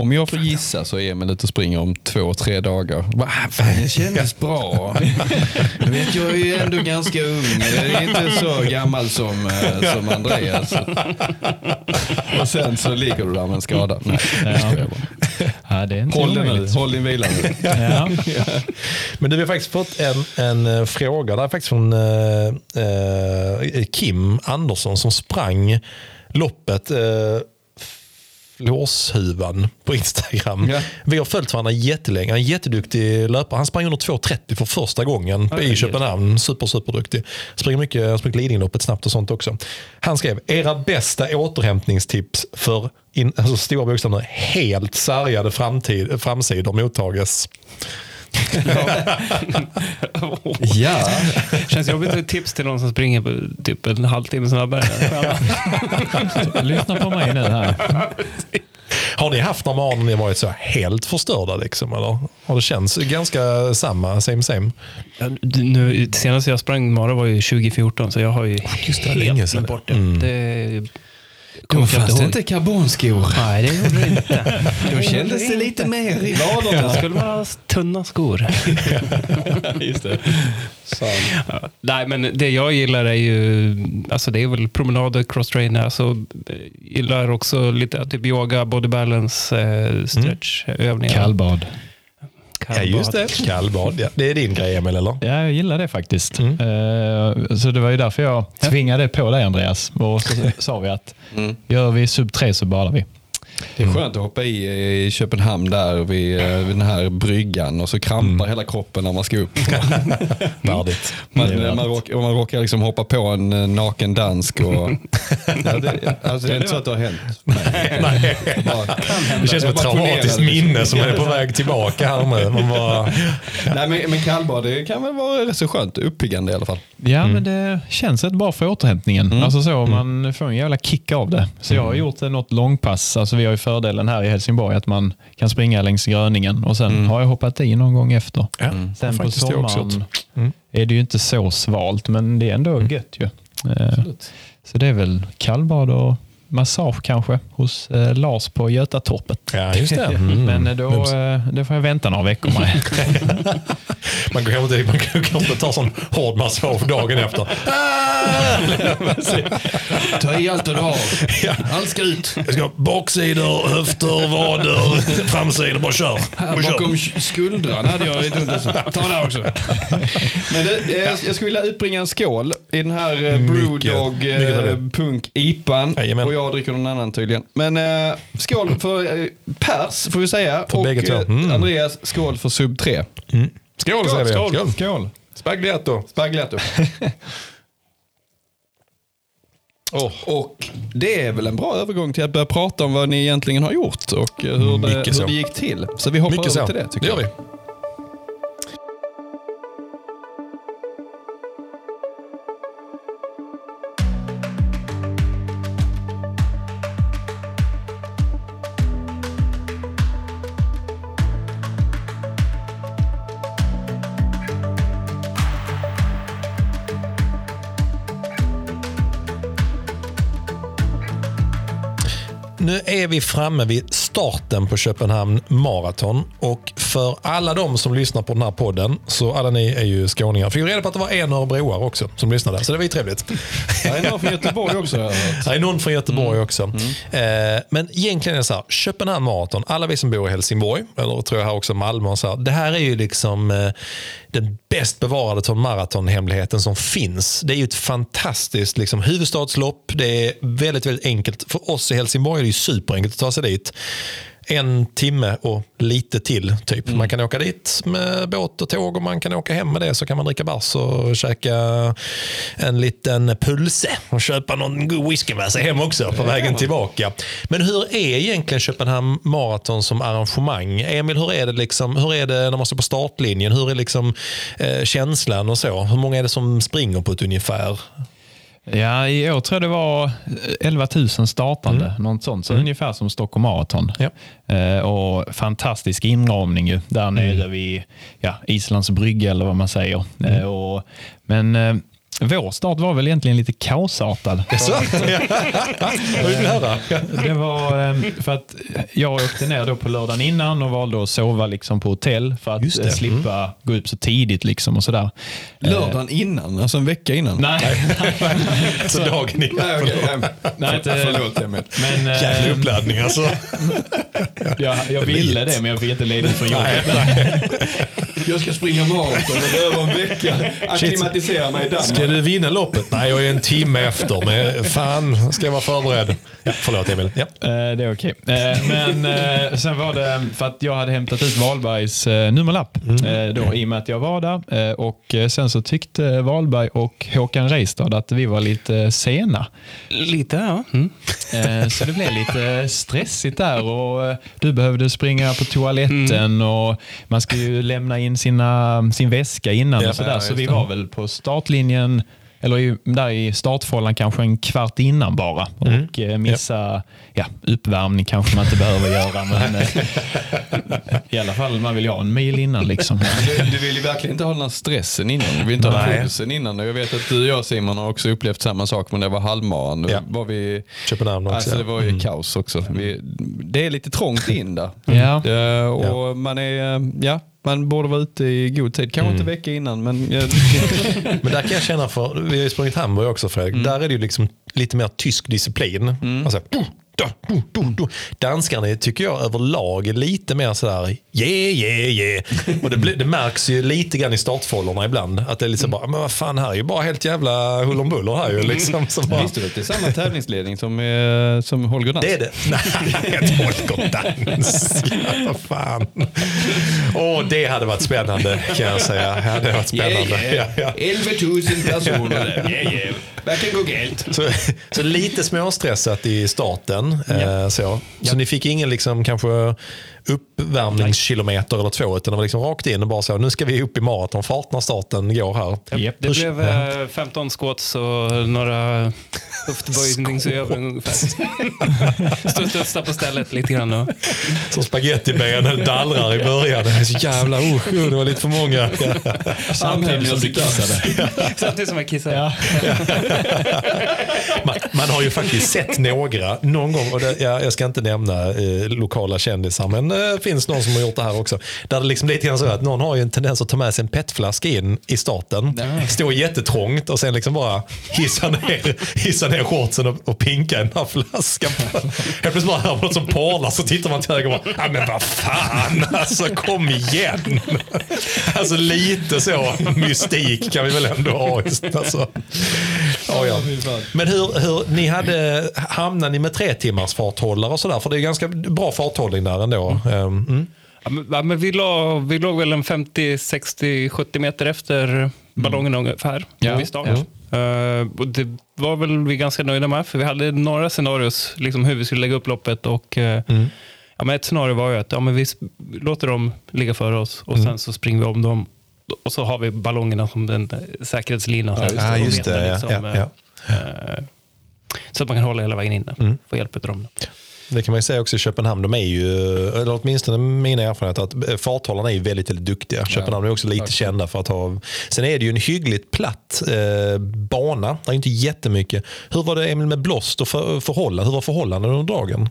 om jag får gissa så är Emil ute och springer om två, tre dagar. Va, fan, det kändes bra. Jag, vet, jag är ju ändå ganska ung. Jag är inte så gammal som, eh, som Andreas. Och sen så ligger du där med en skada. Nej. Ja, det är inte Håll den. Håll din vila nu. Ja. Men du vi har faktiskt fått en, en eh, fråga. Det är faktiskt från eh, eh, Kim Andersson som sprang loppet eh, Flåshuvan på Instagram. Ja. Vi har följt varandra jättelänge. Han är en jätteduktig löpare. Han sprang under 2.30 för första gången i Herregud. Köpenhamn. Super, superduktig. Springer mycket, springer Lidingöloppet snabbt och sånt också. Han skrev, era bästa återhämtningstips för in, alltså stora bokstäver, helt sargade framtid, framsidor mottages. Ja, Känns jobbigt att ge tips till någon som springer på typ en halvtimme snabbare. Lyssna på mig nu här. Har ni haft några morgon när ni varit så helt förstörda? Liksom, eller? Har det känts ganska samma, same same? Ja, nu, senast jag sprang mara var ju 2014, så jag har ju Just det, länge helt sedan. glömt bort det. Mm. det då jag fanns det inte karbonskor. Nej, det gjorde det inte. Då kändes det lite mer i vaderna. Då skulle man ha tunna skor. Just det. Ja. Nej, men det jag gillar är ju, alltså det är väl promenader, cross-trainer. Alltså, eh, gillar också lite typ yoga, body balance, eh, stretch, övningar. Kallbad. Ja, just det. Kallbad, ja. Det är din grej, Emil, eller? Ja, jag gillar det faktiskt. Mm. Eh, Så det var ju därför jag tvingade på dig Andreas. Och så sa vi att gör vi sub 3 så badar vi. Det är skönt att hoppa i i Köpenhamn där vid, eh, vid den här bryggan och så krampar hela kroppen när man ska upp. Värdigt. Man, man, råkar, man råkar liksom hoppa på en eh, naken dansk. Och, ja, det, alltså, det är inte så att det har hänt. Nej. Hända. Det känns som ett traumatiskt minne som är på väg tillbaka här nu. Man bara, Nej, men, men kallbad det kan väl vara rätt så skönt. Uppiggande i alla fall. Ja, men det känns rätt bra för återhämtningen. Alltså så, Man får en jävla kick av det. Så jag har gjort något långpass. Alltså vi har ju fördelen här i Helsingborg att man kan springa längs Gröningen och sen har jag hoppat i någon gång efter. ja, Sen på sommaren. Mm. är det ju inte så svalt, men det är ändå gött ju. Eh, Så det är väl kallbad och massage kanske hos eh, Lars på Götatorpet. Ja, just det. Mm. Men eh, då, eh, det får jag vänta några veckor med. Man går inte, man kan inte ta sån hård massage dagen efter. Ta i allt du har. Ja. Allt ska ut. Jag ska baksidor, höfter, vader, framsidor. Bara kör. Här Bara kör. bakom skuldran hade jag ett under. Ta det också. Men det, eh, jag skulle vilja utbringa en skål i den här Brewdog eh. Punk IPAn. Jajamän. Jag dricker någon annan tydligen. Men eh, skål för eh, Pers får vi säga. För och bägge två. eh, Mm. Andreas, skål för Sub 3. Skål, säger vi. skål. Skål. skål. Spaglietto. Spaglietto. Oh. Och det är väl en bra övergång till att börja prata om vad ni egentligen har gjort och eh, hur, det, Mycket så. hur det gick till. Så vi hoppar Mycket över så. till det tycker det gör jag. vi. Nu är vi framme vid starten på Köpenhamn Marathon. Och för alla de som lyssnar på den här podden, så alla ni är ju skåningar. Fick reda på att det var en örebroare också som lyssnade, så det var ju trevligt. Det är någon från Göteborg också jag. Det är någon från Göteborg också. Eh, men egentligen är det så här, Köpenhamn Marathon, alla vi som bor i Helsingborg, eller tror jag här också Malmö, och så här, det här är ju liksom eh, den bäst bevarade Tom Marathon-hemligheten som finns. Det är ju ett fantastiskt liksom, huvudstadslopp. Det är väldigt, väldigt enkelt. För oss i Helsingborg är det ju superenkelt att ta sig dit. En timme och lite till. typ. Man kan åka dit med båt och tåg och man kan åka hem med det. Så kan man dricka bärs och käka en liten pulse och köpa någon god whisky med sig hem också på vägen tillbaka. Men hur är egentligen Köpenhamn Marathon som arrangemang? Emil, hur är det, liksom, hur är det när man står på startlinjen? Hur är liksom, eh, känslan och så? Hur många är det som springer på ett ungefär? Ja, I år tror jag det var eh, 11 000 startande. Något sånt. Så ungefär som Stockholm Marathon. Ja. Eh, och fantastisk inramning ju, där nere vid ja, Islands brygga eller vad man säger. Eh, och, men eh, vår start var väl egentligen lite kaosartad. Det var eh, för att jag åkte ner då på lördagen innan och valde att sova liksom på hotell för att eh, slippa gå upp så tidigt. Liksom och sådär. Lördagen innan, alltså en vecka innan. Nej, Så dagen innan. Nej, nej. nej inte, Förlåt Emil. men eh, Jävla uppladdning alltså. jag, jag ville det men jag fick inte ledigt från jobbet. Jag ska springa maraton och behöver en vecka. Akklimatisera mig i Danmark. Du vinna loppet? Nej, jag är en timme efter. Men fan, ska jag vara förberedd? Ja, förlåt Emil. Ja. Eh, det är okej. Eh, men eh, sen var det för att jag hade hämtat ut Wahlbergs eh, nummerlapp eh, då, i och med att jag var där. Eh, och sen så tyckte Wahlberg och Håkan Reistad att vi var lite sena. Lite, ja. Mm. Eh, Så det blev lite stressigt där och du behövde springa på toaletten och man ska ju lämna in sina, sin väska innan Ja, och sådär. ja, så vi var väl på startlinjen eller i, där i startfållan kanske en kvart innan bara och eh, missa ja, uppvärmning kanske man inte behöver göra men eh, i alla fall man vill ju ha en mil innan liksom. Du, du vill ju verkligen inte ha den här stressen innan. Du vill inte ha Nej. pulsen innan. Jag vet att du och jag Simon har också upplevt samma sak men det var halvmaran. Då Ja. var vi, Köpenhamn också. alltså det var ju kaos också. Vi, det är lite trångt in där. Ja. Eh, och man är, ja, man borde vara ute i god tid. Kanske inte vecka innan men eh, Men där kan jag känna för, vi har ju sprungit Hamburg också Fredrik, där är det ju liksom lite mer tysk disciplin. Alltså, Danskarna tycker jag överlag är lite mer sådär, yeah, yeah, yeah. Och det, blir- det märks ju lite grann i startfållorna ibland. Att det är så bara, men vad fan här är ju bara helt jävla hull om buller här ju. Liksom, så bara, visste du att det är samma tävlingsledning som, eh, som Holger Dans? det är det. Nej, ett Holger Dans. Ja, fan. Åh, det hade varit spännande kan jag säga. Det hade varit spännande. Ja, ja. 11 000 personer. yeah, yeah. Verkar gå galt. Så, så lite småstressat i starten. Eh, så. Så ni fick ingen liksom, kanske uppvärmningskilometer eller två, utan det var liksom rakt in och bara så, nu ska vi upp i maratonfart när starten går här. Japp. Det blev eh, 15 squats och några höftböjningsövningar ungefär. Studsa på stället lite grann. Och, Som spagettibenen dallrar i början. Det är så jävla, usch, det var lite för många. Samtidigt som du kissade. samtidigt som jag kissar. Ja. Man, man har ju faktiskt sett några någon gång, och det, jag, jag ska inte nämna eh, lokala kändisar, men det eh, finns någon som har gjort det här också. Där det liksom lite grann så att någon har ju en tendens att ta med sig en petflaska in i starten, står jättetrångt och sen liksom bara hissa ner, hissa ner shortsen och, och pinka den här flaskan. Helt plötsligt bara man något som porlar så tittar man till höger och bara, ja men vad fan, alltså kom igen. Alltså lite så mystik kan vi väl ändå ha. Alltså. Ja, ja. Men hur, hur, ni hade, hamnade ni med tre timmars farthållare och sådär? För det är ganska bra farthållning där ändå. Ehm, Mm. Ja, men, ja, vi, låg, vi låg väl en 50, 60, 70 meter efter ballongen ungefär. Ja, vid start. Eh, och det var väl vi ganska nöjda med, för vi hade några scenarios liksom hur vi skulle lägga upp loppet. Och, eh, ja, men ett scenario var ju att ja, men vi låter dem ligga före oss och sen så springer vi om dem. Och så har vi ballongerna som den säkerhetslina. så Ja, så just det, ja, liksom, ja, ja. eh, Så att man kan hålla hela vägen in. Få hjälp av dem. Det kan man ju säga också i Köpenhamn. De är ju, eller åtminstone mina erfarenheter, att eh, farthållarna är ju väldigt, väldigt duktiga. Köpenhamn är också lite kända för att ha... Sen är det ju en hyggligt platt eh, bana. Det är inte jättemycket. Hur var det Emil med blåst och för, förhållanden? Hur var förhållanden under dagen?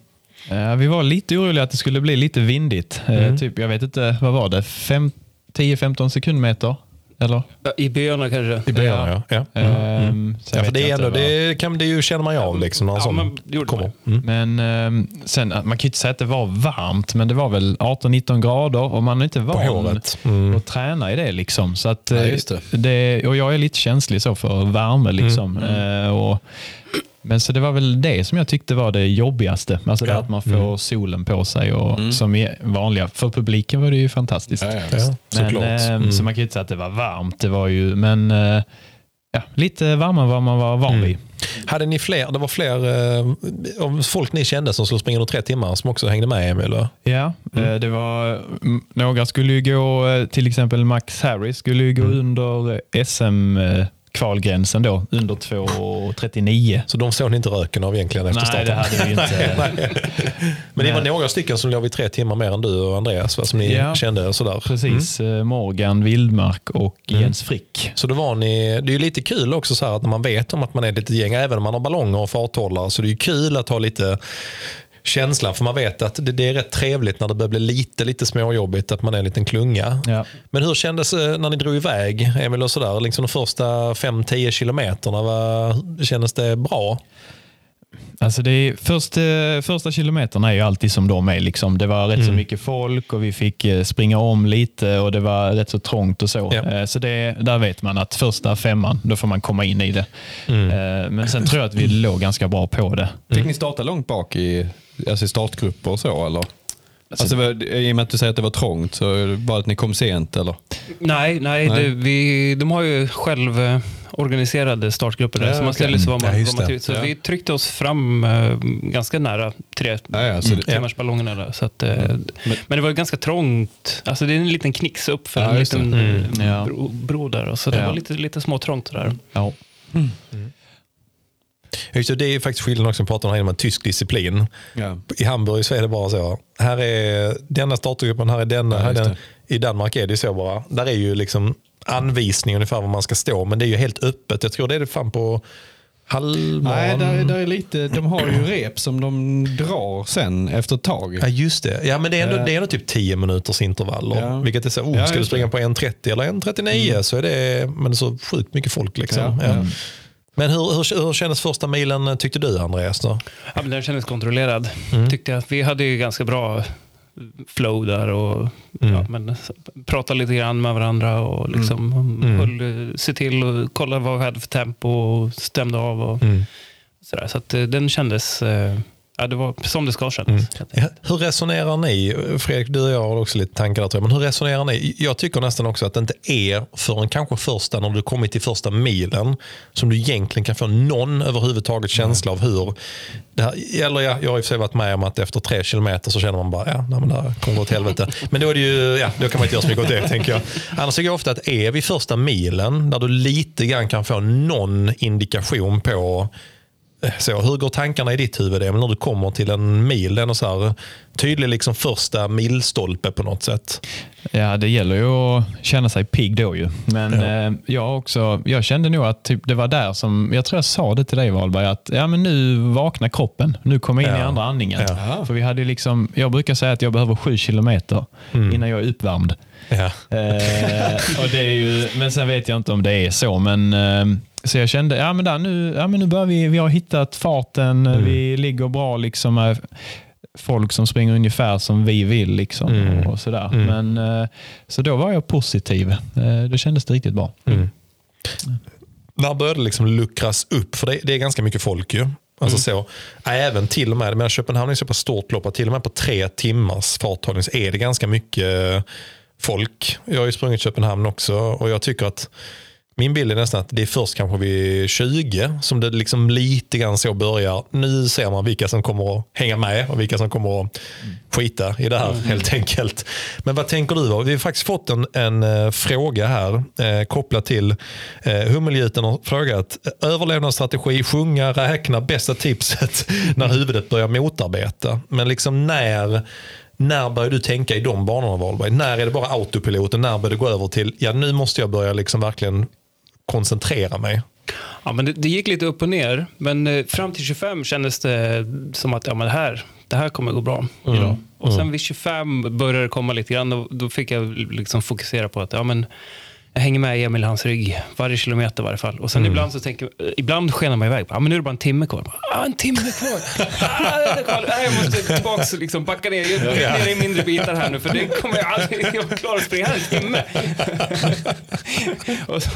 Eh, Vi var lite oroliga att det skulle bli lite vindigt. Eh, Typ, jag vet inte, vad var det? Fem- 10-15 sekundmeter? Eller? I byarna kanske. I början, ja. ja. Ehm, sen ja för det, är ändå, det, kan, det ju, känner man ju av liksom, när Ja, men kommer. man. Mm. Men ehm, sen, att man kan ju inte säga att det var varmt, men det var väl 18-19 grader och man är inte van. Mm. att träna i det. Liksom. Så att, Ja, eh, just det. det, och jag är lite känslig så för värme. Liksom. Mm. Eh, och, men så det var väl det som jag tyckte var det jobbigaste. Alltså det Ja. Mm. att man får solen på sig och som är vanliga. För publiken var det ju fantastiskt. Ja, ja. Men, såklart. eh, Mm. Så man kan ju inte säga att det var varmt. Det var ju, men eh, ja, lite varmare än vad man var van vid. Hade ni fler, det var fler eh, folk ni kände som skulle springa under tre timmar som också hängde med Emil? eller? Ja, eh, det var, mm, några skulle ju gå, till exempel Max Harris skulle ju gå under SM, kvalgränsen då, under 2.39. Så de såg ni inte röken av egentligen efter Nej, det starten? hade vi inte. Men det var några stycken som låg vid tre timmar mer än du och Andreas, va? som ni Ja. kände sådär. Precis. eh, Morgan Wildmark och Jens Frick. Så då var ni, det är ju lite kul också så här att när man vet om att man är ett litet gäng, även om man har ballonger och farthållare, så det är ju kul att ha lite känslan, för man vet att det, det är rätt trevligt när det börjar bli lite, lite småjobbigt att man är en liten klunga. Ja. Men hur kändes det när ni drog iväg, Emil och sådär, liksom de första 5-10 kilometerna, vad, kändes det bra? Alltså det är, först, eh, första kilometerna är ju alltid som de är. Liksom. Det var rätt så mycket folk och vi fick eh, springa om lite och det var rätt så trångt och så. Ja. Eh, så det, där vet man att första femman, då får man komma in i det. Eh, men sen tror jag att vi låg ganska bra på det. Fick ni starta långt bak i, alltså i startgrupper och så eller? Alltså, det var- I och med att du säger att det var trångt, så är det att ni kom sent eller? Nej, nej, Nej. Det, vi, de har ju själv eh, organiserade startgrupper där, Ja, så man ställer sig var man, Ja, var man till. Så Ja. vi tryckte oss fram eh, ganska nära tre Ja, ja, så det, timmars ballongerna där. Så att, eh, men, det var ganska trångt. Alltså det är en liten knicks upp för Ja, en liten eh, Mm. Ja. bro, bro där. Och så det var lite, lite småtrångt där. Ja. Just det, det är faktiskt skillnaden också, pratar om här med tysk disciplin. ja. I Hamburg så är det bara så. Här är denna startgruppen, här är denna. Ja, här är just den. I Danmark är det så bara. Där är ju liksom anvisning ungefär var man ska stå, men det är ju helt öppet. Jag tror det är det fan på halvmaran. Nej, där, där är lite, de har ju rep som de drar sen efter ett tag. Ja, just det. Ja, men det är ändå, Eh. det är ändå typ 10 minuters intervaller. Ja. Vilket är så, oh, Ja, ska du springa det. på 1.30 eller 1.39 så är det, men det är så sjukt mycket folk. Liksom. Ja, Ja. ja. Men hur, hur, hur kändes första milen tyckte du Andreas? Då? Ja, men den kändes kontrollerad. Mm. Tyckte jag. Vi hade ju ganska bra flow där och Mm. ja, men, pratade lite grann med varandra och liksom Mm. höll, se till och kolla vad vi hade för tempo och stämde av. Och Mm. sådär. Så att, eh, den kändes eh, ja, det var som det ska kännas. Mm. hur resonerar ni? Fredrik, du och jag har också lite tankar där tror jag. Men hur resonerar ni? Jag tycker nästan också att det inte är förrän kanske första, när du kommit till första milen, som du egentligen kan få någon överhuvudtaget känsla av hur det här, eller ja, jag har i och för sig varit med om att efter tre kilometer så känner man bara, ja, nej, men det här kommer gå åt helvete. Men då är det ju, ja, då kan man inte göra så mycket åt det, tänker jag. Annars tycker jag ofta att är vi första milen, där du lite grann kan få någon indikation på så, hur går tankarna i ditt huvud Emil, när du kommer till en mil? Den är så här, tydlig liksom första milstolpe på något sätt. Ja, det gäller ju att känna sig pigg då ju. Men Ja. eh, jag, också, jag kände nog att typ, det var där som, jag tror jag sa det till dig Wahlberg, att ja, men nu vaknar kroppen. Nu kommer jag in i Ja. andra andningen. Ja. För vi hade liksom, jag brukar säga att jag behöver sju kilometer Mm. innan jag är uppvärmd. Ja. Eh, och det är ju, men sen vet jag inte om det är så. Men, eh, så jag kände, ja men, där, nu, ja, men nu börjar vi, vi har hittat farten, Mm. vi ligger bra liksom med folk som springer ungefär som vi vill. Liksom, Mm. och sådär. Mm. Men, eh, så då var jag positiv. Eh, det kändes det riktigt bra. Mm. När började det liksom luckras upp? För det, det är ganska mycket folk ju. Alltså så, även till och med, men Köpenhamn är så pass stort lopp att till och med på tre timmars farthållning så är det ganska mycket folk. Jag har ju sprungit Köpenhamn också och jag tycker att min bild är nästan att det är först kanske vid 20 som det liksom lite grann så börjar. Nu ser man vilka som kommer att hänga med och vilka som kommer att skita i det här helt enkelt. Men vad tänker du? Vi har faktiskt fått en, en eh, fråga här eh, kopplat till eh, Hummelgjuten har frågat eh, överlevnadsstrategi, sjunga, räkna, bästa tipset när huvudet börjar motarbeta. Men liksom när när börjar du tänka i de banorna Wahlberg? När är det bara autopiloten? När börjar det gå över till, ja nu måste jag börja liksom verkligen koncentrera mig? Ja, men det, det gick lite upp och ner, men eh, fram till 25 kändes det som att ja, men det, här, det här kommer gå bra idag. Och sen vid 25 började det komma lite grann och då fick jag liksom fokusera på att ja, men jag hänger med Emil i hans rygg varje kilometer i varje fall. Och sen ibland så tänker ibland skenar man iväg. Ja, men nu är det bara en timme kvar. Bara, ah, en timme kvar. Ah, kvar. Ah, jag måste tillbaka och liksom backa ner. Jag ner i mindre bitar här nu för det kommer jag aldrig jag klara att springa här en timme. och så,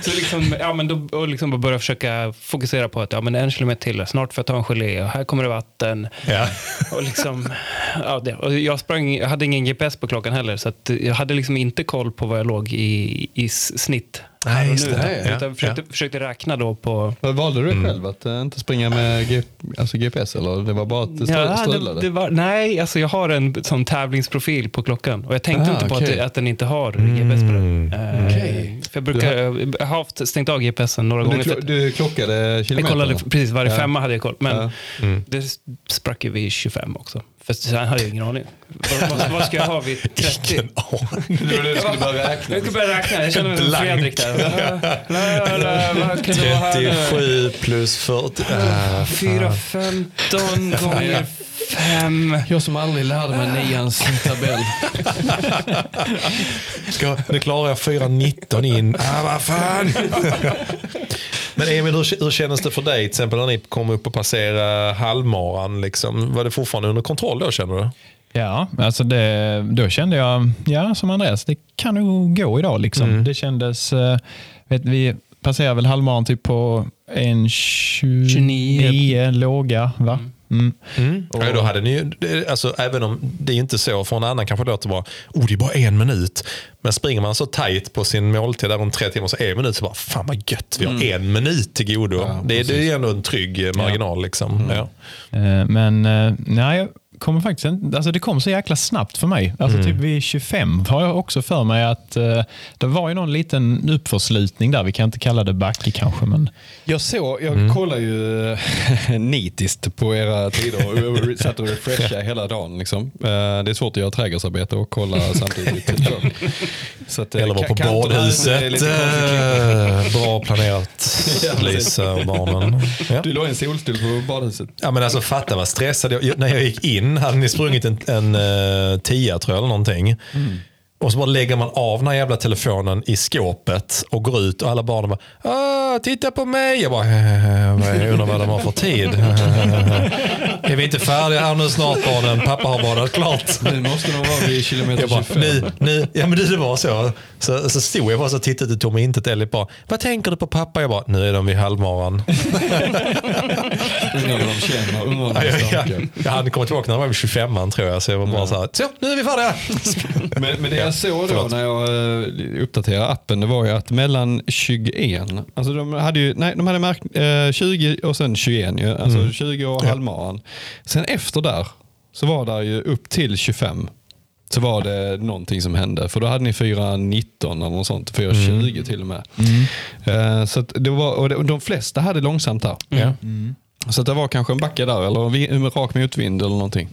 så liksom, ja, men då och liksom bara börja försöka fokusera på att ja, men en kilometer till. Snart får jag ta en gelé och här kommer det vatten. Ja. Och liksom, ja, det. Och jag, sprang, jag hade ingen GPS på klockan heller, så jag hade liksom inte koll på vad jag låg i, i snitt. Nej, och just nu. det. Ja, Utan försökte, försökte räkna då på... Vad Valde du själv att eh, inte springa med G, alltså GPS eller det var bara att Ja, strulade? det, det var, nej, alltså jag har en sån tävlingsprofil på klockan och jag tänkte Ah, inte på okej. att, att den inte har GPS på den. Eh, Okej. För jag brukar, jag har haft stängt av GPSen några Du, gånger. klo- du klockade jag kilometerna? kollade precis, varje Ja. femma hade jag koll. Men Ja. det sprack ju vid 25 också. För sen hade jag ingen aning. Vad, ska jag ha vid 30? Ingen aning. Du skulle börja räkna. Jag ska börja räkna. Jag känner mig som. Fredrik där. La, la, la, vad kan det vara här nu? 37 plus 40. Ah, 4, 15 gånger 5. Jag som aldrig lärde mig nians tabell. Ska, nu klarar jag 4.19 in. Ah, vad fan! Men Emil, hur, hur kändes det för dig till exempel när ni kom upp och passerade halvmaran? Liksom? Var det fortfarande under kontroll då känner du? Ja, alltså det, då kände jag, ja som Andreas, det kan nog gå idag. Liksom. Det kändes, eh, vet, vi passerade väl halvmaran typ på en 29, 29. låga. Va? Mm. Ja, då hade ni, ju- alltså, även om det är inte så, för en annan kanske låter bara, oh det är bara en minut. Men springer man så tajt på sin måltid där om tre timmar så en minut så bara, fan vad gött, vi har en minut till godo. det, det är ändå en trygg eh, marginal. Liksom. Ja. Eh, Men nej, kommer faktiskt inte, alltså det kom så jäkla snabbt för mig. Alltså Mm. typ vid 25 har jag också för mig att eh, det var ju någon liten uppförslutning där. Vi kan inte kalla det backe kanske, men Jag såg, jag Mm. kollar ju eh, nitiskt på era tider och och satt och refreshade hela dagen. Liksom. Eh, Det är svårt att göra trädgårdsarbete och kolla samtidigt. Så att, eh, Eller vara på badhuset. Eh, Bra planerat, Lisa och barnen. Ja. Du i en solstol på badhuset. Ja, men alltså, fatta vad stressad jag- När jag gick in hade ni sprungit en, en uh, tia tror jag, eller någonting. Mm. Och så bara lägger man av den här jävla telefonen i skåpet och går ut och alla barnen bara ah, “Titta på mig!” Jag bara “Jag undrar vad de har för tid?” “Är vi inte färdiga här nu snart barnen? Pappa har badat klart.” Nu måste de vara vid kilometer Jag bara, 25. nu, nu, ja men det var så. Så, så stod jag bara och tittade i tomma intet. Ellie bara, vad tänker du på pappa? Jag bara, nu är de vid halvmaran. Undrar vad de känner. Undrar om de Ja, ja. Jag hade kommit tillbaka när jag var vid 25 tror jag. Så jag var bara så här, så nu är vi färdiga. Men, men det jag såg då när jag eh, uppdaterade appen, det var ju att mellan 21, alltså de hade ju, nej de hade märkt eh, 20 och sen 21 ju, alltså 20 och halvmaran. Sen efter där så var det ju upp till 25 så var det någonting som hände. För då hade ni 4.19 eller något sånt, 4.20 till och med. Eh, så att det var, och de flesta hade långsamt där. Ja. Så det var kanske en backe där eller en rak motvind eller någonting.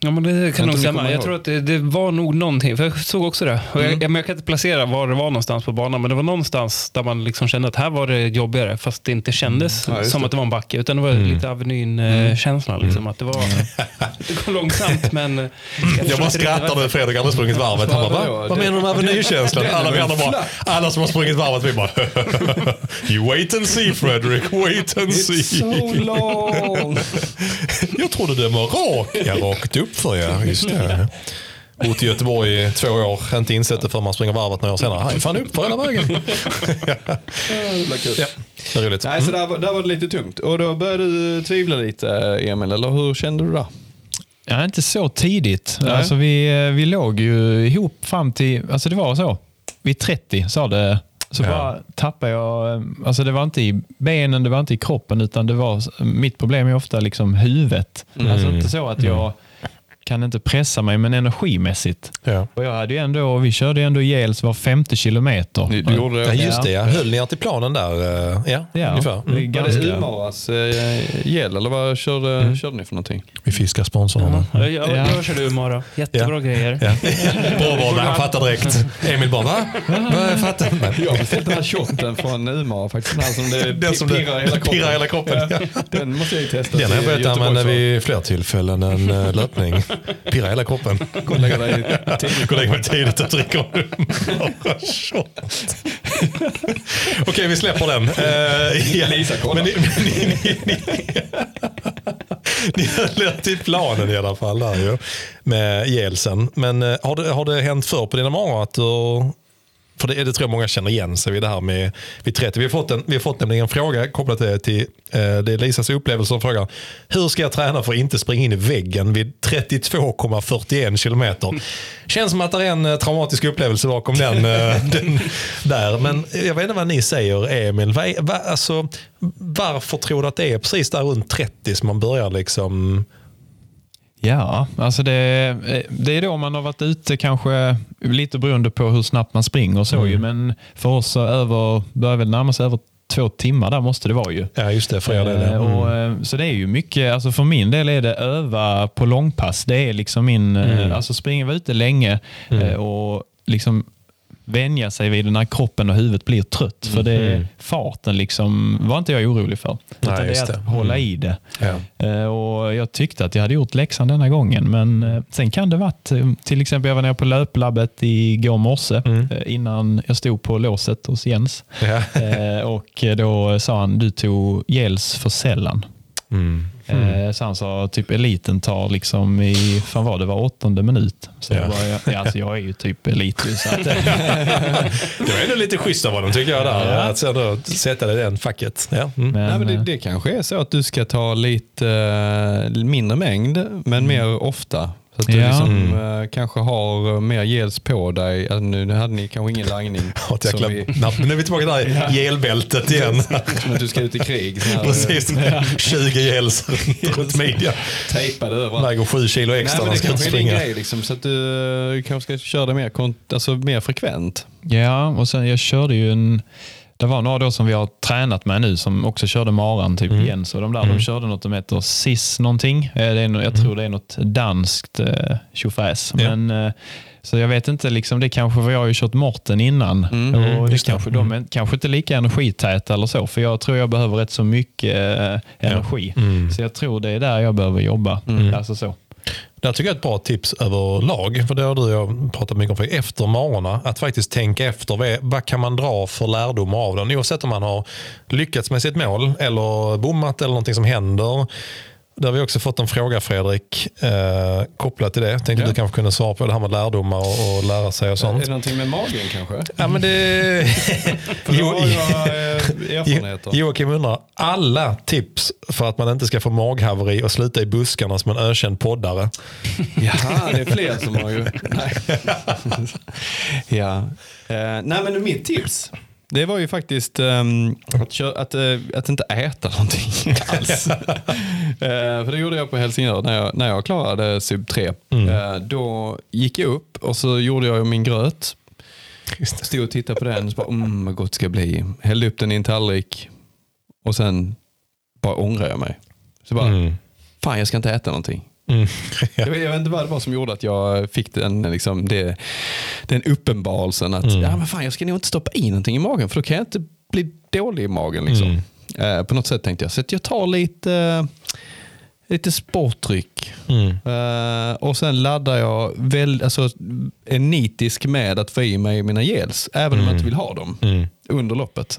Ja, men det Jag kan nog tror ni stämma. Jag ihåg. tror att det, det var nog någonting, för jag såg också det. Och jag, jag, men jag kan inte placera var det var någonstans på banan, men det var någonstans där man liksom kände att här var det jobbigare, fast det inte kändes Ja, just som det. att det var en backe, utan det var lite Avenyn-känslan. Liksom, att det, var, det går långsamt, men... Jag, Jag bara skrattar nu Fredrik aldrig sprungit varvet. Han bara, Va? vad menar du med avenyrkänslan? Alla vi andra bara, alla som har sprungit varvet, vi bara, you wait and see Fredrik, wait and see. So long! Jag trodde den var rak. Jag rakt upp för er, just det. Bott i Göteborg i två år, inte insett det förrän man springer varvet några år senare. Han är fan upp för hela vägen. Ja, det är roligt. Nej, så där, var- där var det lite tungt. Och då började du tvivla lite, Emil, eller hur kände du där? Ja, inte så tidigt. Nej. Alltså, vi, eh, vi låg ju ihop fram till, alltså det var så, vid 30 sa det, så Ja. bara tappade jag, eh, alltså det var inte i benen, det var inte i kroppen, utan det var, mitt problem är ofta liksom huvudet. Alltså inte så att jag kan inte pressa mig, men energimässigt. Ja. Och jag hade ju ändå, vi körde ju ändå ihjäls var femte kilometer. Du, du gjorde Ja, det? just det. Ja. Höll ni er till planen där? eh, Ja, Ja, ungefär. Mm. Var det. Umaras eh, gel eller vad körde, körde ni för någonting? Vi fiskar sponsorerna. jag, jag, Ja. jag körde Umara. Jättebra Ja. grejer. Ja. Bra val, han fattar direkt. Emil bara, va? va? Jag fattar. Jag har beställt den här shotten från Umara faktiskt. Den här som det Den som det pirrar hela kroppen. pirrar hela kroppen. Ja. Den måste jag ju testa. Den har jag börjat använda vid fler tillfällen än eh, löpning. Pirrar hela kroppen. Gå och lägga dig tidigt. Gå och lägga mig tidigt och dricka bara shot. Okej, vi släpper den. Uh, ja. Lisa, kolla. Men ni, men ni, ni, ni, ni höll er till planen i alla fall där ju, med gelsen. Men eh, har, det, har det hänt förr på dina morgon att du för det, det tror jag många känner igen sig vid det här med vid 30. Vi har fått en, vi har fått nämligen en fråga kopplat till, till eh, det är Lisas upplevelse som frågar. Hur ska jag träna för att inte springa in i väggen vid 32,41 kilometer? Känns som att det är en eh, traumatisk upplevelse bakom den, eh, den där. Men jag vet inte vad ni säger Emil. Vad vad, alltså, varför tror du att det är precis där runt 30 som man börjar liksom Ja, alltså det, det är då man har varit ute kanske lite beroende på hur snabbt man springer och så Mm. ju. Men för oss så över, börjar väl närma sig över två timmar där måste det vara ju. Ja, just det. För er del. Eh, Mm. och, eh, så det är ju mycket, alltså för min del är det öva på långpass. Det är liksom min, eh, Mm. alltså springa ute länge eh, och liksom vänja sig vid när kroppen och huvudet blir trött. För det är farten liksom, var inte jag orolig för. Utan det är att det. hålla i det. Ja. Eh, Och Jag tyckte att jag hade gjort läxan denna gången, men eh, sen kan det varit, eh, till exempel jag var nere på löplabbet igår morse Mm. innan jag stod på låset hos Jens. Ja. Och då sa han, du tog gels för sällan. Mm. Eh, Så han sa, typ eliten tar liksom i, fan var det var åttonde minut. Så Ja. jag, bara, ja, ja, alltså jag är ju typ elit. Så att, Det var ändå lite schysst av honom tycker jag. Där. Ja. Att ändå sätta det i den facket. Ja. Mm. men, Nej, men det, eh, det kanske är så att du ska ta lite eh, mindre mängd, men mer ofta. Så att du Ja. liksom, eh, kanske har mer gels på dig. Alltså, nu hade ni kanske ingen langning. Ja, jäkla, vi- nu är vi tillbaka där i gelbältet igen. som att du ska ut i krig. Här, Precis, 20 gels runt midjan. Tejpade överallt. Väger 7 kilo Nej, extra men när det kanske är din grej, liksom, så att du eh, kanske ska köra det mer, kont- alltså, mer frekvent. Ja, och sen jag körde ju en... Det var några då som vi har tränat med nu som också körde maran, typ Mm. Jens och de där. De körde något som heter SIS någonting. Eh, Det är, jag tror det är något danskt eh, tjofräs. Mm. Ja. Men, eh, så jag vet inte, liksom, det kanske, för jag har ju kört Morten innan. och det Mm, det. kanske, de är kanske inte lika energitäta eller så. För jag tror jag behöver rätt så mycket eh, energi. Mm. Så jag tror det är där jag behöver jobba. Alltså så. Det här tycker jag är ett bra tips överlag. För det har du och jag pratat mycket om för efter morgonen. Att faktiskt tänka efter. Vad, vad kan man dra för lärdomar av den? Oavsett om man har lyckats med sitt mål eller bommat eller någonting som händer. Där har vi också fått en fråga Fredrik eh, kopplat till det. Tänkte Ja. du kanske kunde svara på det här med lärdomar och, och lära sig och Är sånt. det någonting med magen kanske? Ja, men det... Eh, erfarenheter. Joakim undrar, alla tips för att man inte ska få maghaveri och sluta i buskarna som en ökänd poddare. Jaha, det är fler som har ju... Nej. ja. Eh, nej, men mitt tips. Det var ju faktiskt ehm, att, att, eh, att inte äta någonting alls. Eh, för det gjorde jag på Helsingör när jag, när jag klarade sub 3. Eh, då gick jag upp och så gjorde jag min gröt. Stod och tittade på den och bara, mm, vad gott det ska bli. Hällde upp den i en tallrik och sen bara ångrade jag mig. Så bara, Mm. fan jag ska inte äta någonting. Mm. Jag, vet, jag vet inte vad det var som gjorde att jag fick den, liksom, det, den uppenbarelsen att Mm. ja, men fan, jag ska nog inte stoppa i någonting i magen för då kan jag inte bli dålig i magen. Liksom. Mm. Eh, på något sätt tänkte jag. Så att jag tar lite, lite sportdryck. Mm. Eh, och sen laddar jag väl, alltså, är nitisk med att få i mig mina gels. Även om jag inte vill ha dem Mm. under loppet.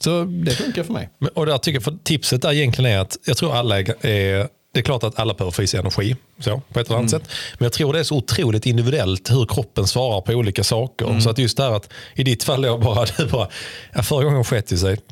Så det funkar för mig. Men- Och där tycker jag, för tipset där egentligen är att jag tror alla är, är det är klart att alla behöver få i sig energi så, på ett eller annat sätt. Men jag tror det är så otroligt individuellt hur kroppen svarar på olika saker. Så att just där att i ditt fall då bara, du bara ja, förra gången skett det sig.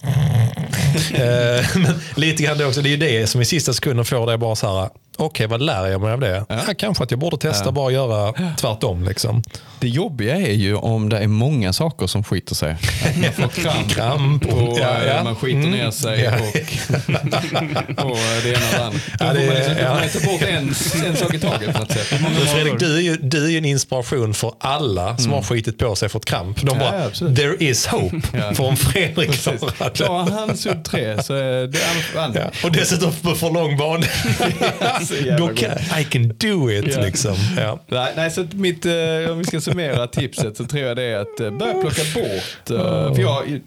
Eh, Men lite grann det också, det är ju det som i sista sekunden får dig bara så här, okej vad lär jag mig av det? Ja. kanske att jag borde testa bara göra tvärtom. Liksom. Det jobbiga är ju om det är många saker som skiter sig. Att man får kramp, Kramp och- ja, ja. eh, man skiter Mm. ner sig Ja. och, och det ena och det andra. Då Ja, får det- man liksom, ja. ta bort en, en sak i taget på något sätt. Fredrik, du är, ju, du är ju en inspiration för alla som har skitit på sig fått kramp. De bara, Ja, absolut. there is hope. Ja. För om Fredrik klarar det. Klarar han sub 3 så är det han. Ja. Och dessutom på för lång bana. I can do it. Ja. Liksom. Ja. Nej, nej, så mitt, eh, om vi ska summera tipset så tror jag det är att eh, börja plocka bort. eh, För jag,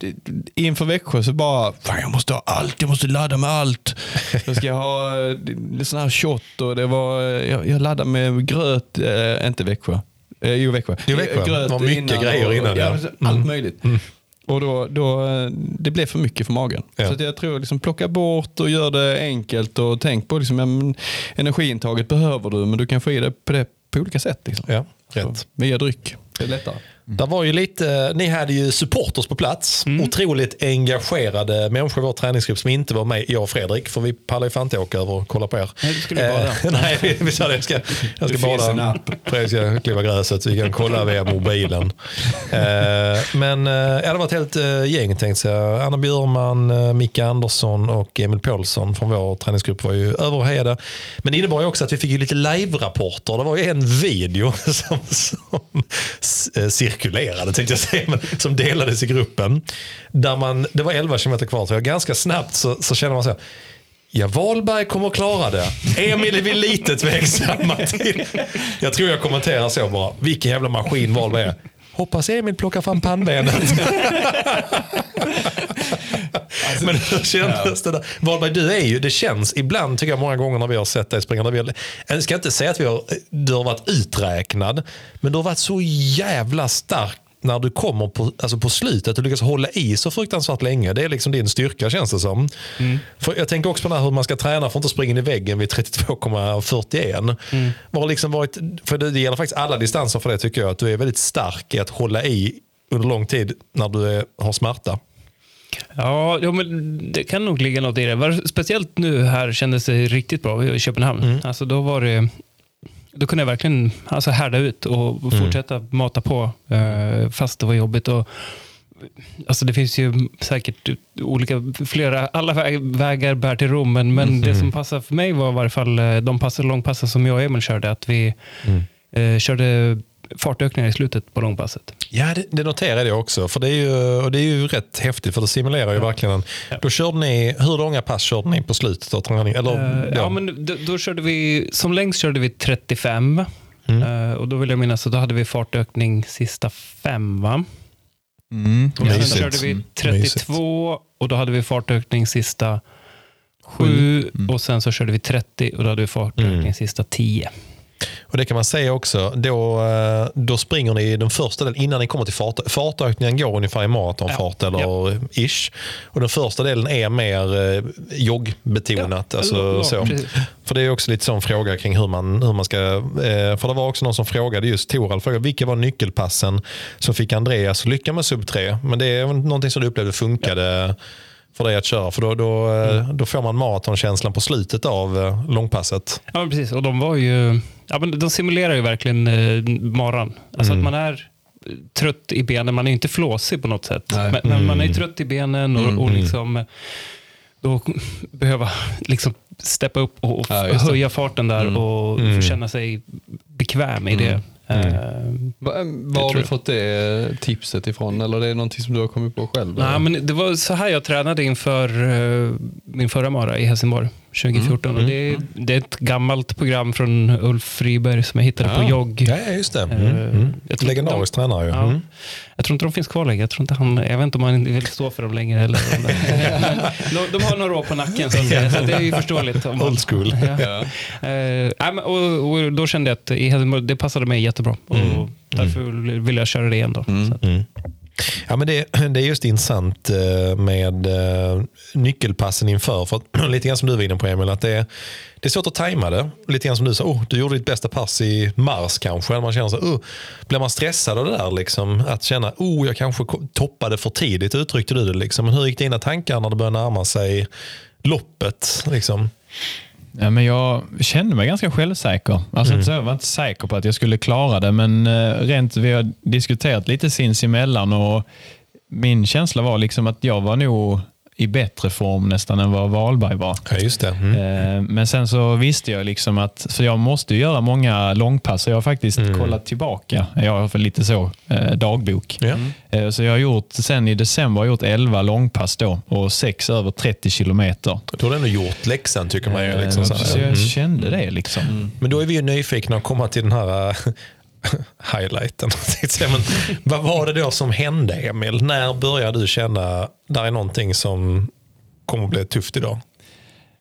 inför Växjö så bara, fan jag måste ha allt, jag måste ladda med allt. Jag ska ha sån här shot och det var, jag, jag laddade med gröt, eh, inte Växjö. Eh, jo, Växjö. Jo, Växjö. Eh, Gröt Det var mycket grejer innan, Ja, ja. Allt Mm. möjligt. Och då, då, eh, det blev för mycket för magen. Ja. Så jag tror liksom plocka bort och gör det enkelt och tänk på liksom, ja, energiintaget behöver du men du kan få i det på det på olika sätt. Liksom. Ja, Så, rätt. via dryck. Det är lättare. Där var ju lite, ni hade ju supporters på plats. Mm. Otroligt engagerade människor i vår träningsgrupp som inte var med, jag och Fredrik. För vi pallar ju fan inte åka över och kolla på er. Nej, skulle. Eh, nej, vi, vi sa det. Jag ska, jag ska Det bada. Fredrik ska kliva gräset så vi kan kolla via mobilen. Eh, men eh, det var ett helt eh, gäng tänkte jag. Anna Bjurman, eh, Micke Andersson och Emil Paulsson från vår träningsgrupp var ju över och hejade. Men det innebar ju också att vi fick ju lite live-rapporter. Det var ju en video som, som cirkulerade, tänkte jag säga, men som delades i gruppen. Där man, det var 11 km kvar, så jag ganska snabbt så, så känner man så här, Ja, Wahlberg kommer att klara det. Emil är vi lite tveksamma till. Jag tror jag kommenterar så bara. Vilken jävla maskin Wahlberg är. Hoppas Emil plockar fram pannbenet. Men hur kändes det där? Wahlberg, du är ju, det känns ibland tycker jag många gånger när vi har sett dig springa. Vi har, jag ska inte säga att vi har, du har varit uträknad, men du har varit så jävla stark när du kommer på, alltså på slutet och lyckas hålla i så fruktansvärt länge. Det är liksom din styrka känns det som. För jag tänker också på hur man ska träna för att inte springa in i väggen vid 32,41. Mm. Liksom varit, för det, det gäller faktiskt alla distanser för det tycker jag. Att du är väldigt stark i att hålla i under lång tid när du är, har smärta. Ja, ja, men det kan nog ligga något i det. Speciellt nu här kändes det riktigt bra i Köpenhamn. Alltså, då var det... Då kunde jag verkligen alltså, härda ut och fortsätta mata på eh, fast det var jobbigt. Och, alltså, det finns ju säkert olika, flera, alla väg, vägar bär till Rom, men, men det som passade för mig var i varje fall eh, de pass, långpassen som jag och Emil körde. Att vi eh, körde fartökningar i slutet på långpasset. Ja, det, det noterar jag också. För det är ju, och det är ju rätt häftigt för det simulerar ju verkligen. En, Då körde ni, hur långa pass körde ni på slutet av träningen? Eller, Eh, ja, men då, då körde vi, som längst körde vi 35. Mm. Eh, och då vill jag minnas att då hade vi fartökning sista fem, va? Mm. Och sen Mysigt. körde vi Mm. 32 och då hade vi fartökning sista sju. Och sen så körde vi 30 och då hade vi fartökning Mm. sista 10. Och det kan man säga också, då, eh, då springer ni den första delen innan ni kommer till fart. Fartökningen går ungefär i maratonfart Ja, eller ish. Och den första delen är mer eh, joggbetonat. Ja, alltså, ja, så. precis. För det är också lite sån fråga kring hur man, hur man ska... Eh, för det var också någon som frågade, just Torald frågade, vilka var nyckelpassen som fick Andreas att lycka med sub 3? Men det är någonting som du upplevde funkade för dig att köra. För då, då, eh, då får man maratonkänslan på slutet av långpasset. Ja, precis. Och de var ju... Ja, men de simulerar ju verkligen eh, maran. Alltså Mm. att man är eh, trött i benen. Man är ju inte flåsig på något sätt. Nej. Men, men man Mm. är ju trött i benen och, och liksom... eh, Då behöva liksom steppa upp och, och Ja, höja farten där och Mm. känna sig bekväm i det. Eh, Va- Var har tror du jag. fått det tipset ifrån? Eller det är någonting som du har kommit på själv? Nej, eller? men det var så här jag tränade inför eh, min förra mara i Helsingborg 2014. Och det, är, det är ett gammalt program från Ulf Friberg som jag hittade på Ja. jogg. Ja, just det. Mm. Eh, Mm. jag tror Legendarisk tränare ju. Ja. Mm. Jag tror inte de finns kvar längre. Jag, tror inte han, jag vet inte om han vill stå för dem längre. Eller, om det- men de, de har några år på nacken så, att säga, så det är ju förståeligt. Om Old school. Ja. Ja. Men- och, och då kände jag att i Helsingborg, det passade mig jättebra. Och därför vill jag köra det igen. Då. Ja, men det, det är just intressant eh, med eh, nyckelpassen inför. För att, lite grann som du var inne på Emil, att det är, det är svårt att tajma det. Lite grann som du sa, oh, du gjorde ditt bästa pass i mars kanske. Man känner så, oh, blir man stressad av det där? Liksom, att känna, oh, jag kanske toppade för tidigt, uttryckte du det. Liksom. Men hur gick dina tankar när det började närma sig loppet? Liksom? Ja, men jag kände mig ganska självsäker. Alltså, så, jag var inte säker på att jag skulle klara det, men eh, rent, vi har diskuterat lite sinsemellan och min känsla var liksom att jag var nog i bättre form nästan än vad Wahlberg var. Ja, just det. Mm. Eh, Men sen så visste jag liksom att, för jag måste ju göra många långpass, så jag har faktiskt kollat tillbaka. Jag har för lite så eh, dagbok. Ja. Eh, Så jag har gjort, sen i december har jag gjort 11 långpass då och sex över 30 kilometer. Då har du ändå gjort läxan tycker man ju. Liksom, så jag Mm. kände det liksom. Men då är vi ju nyfikna att komma till den här highlighten. Men vad var det då som hände Emil? När började du känna där är någonting som kommer att bli tufft idag?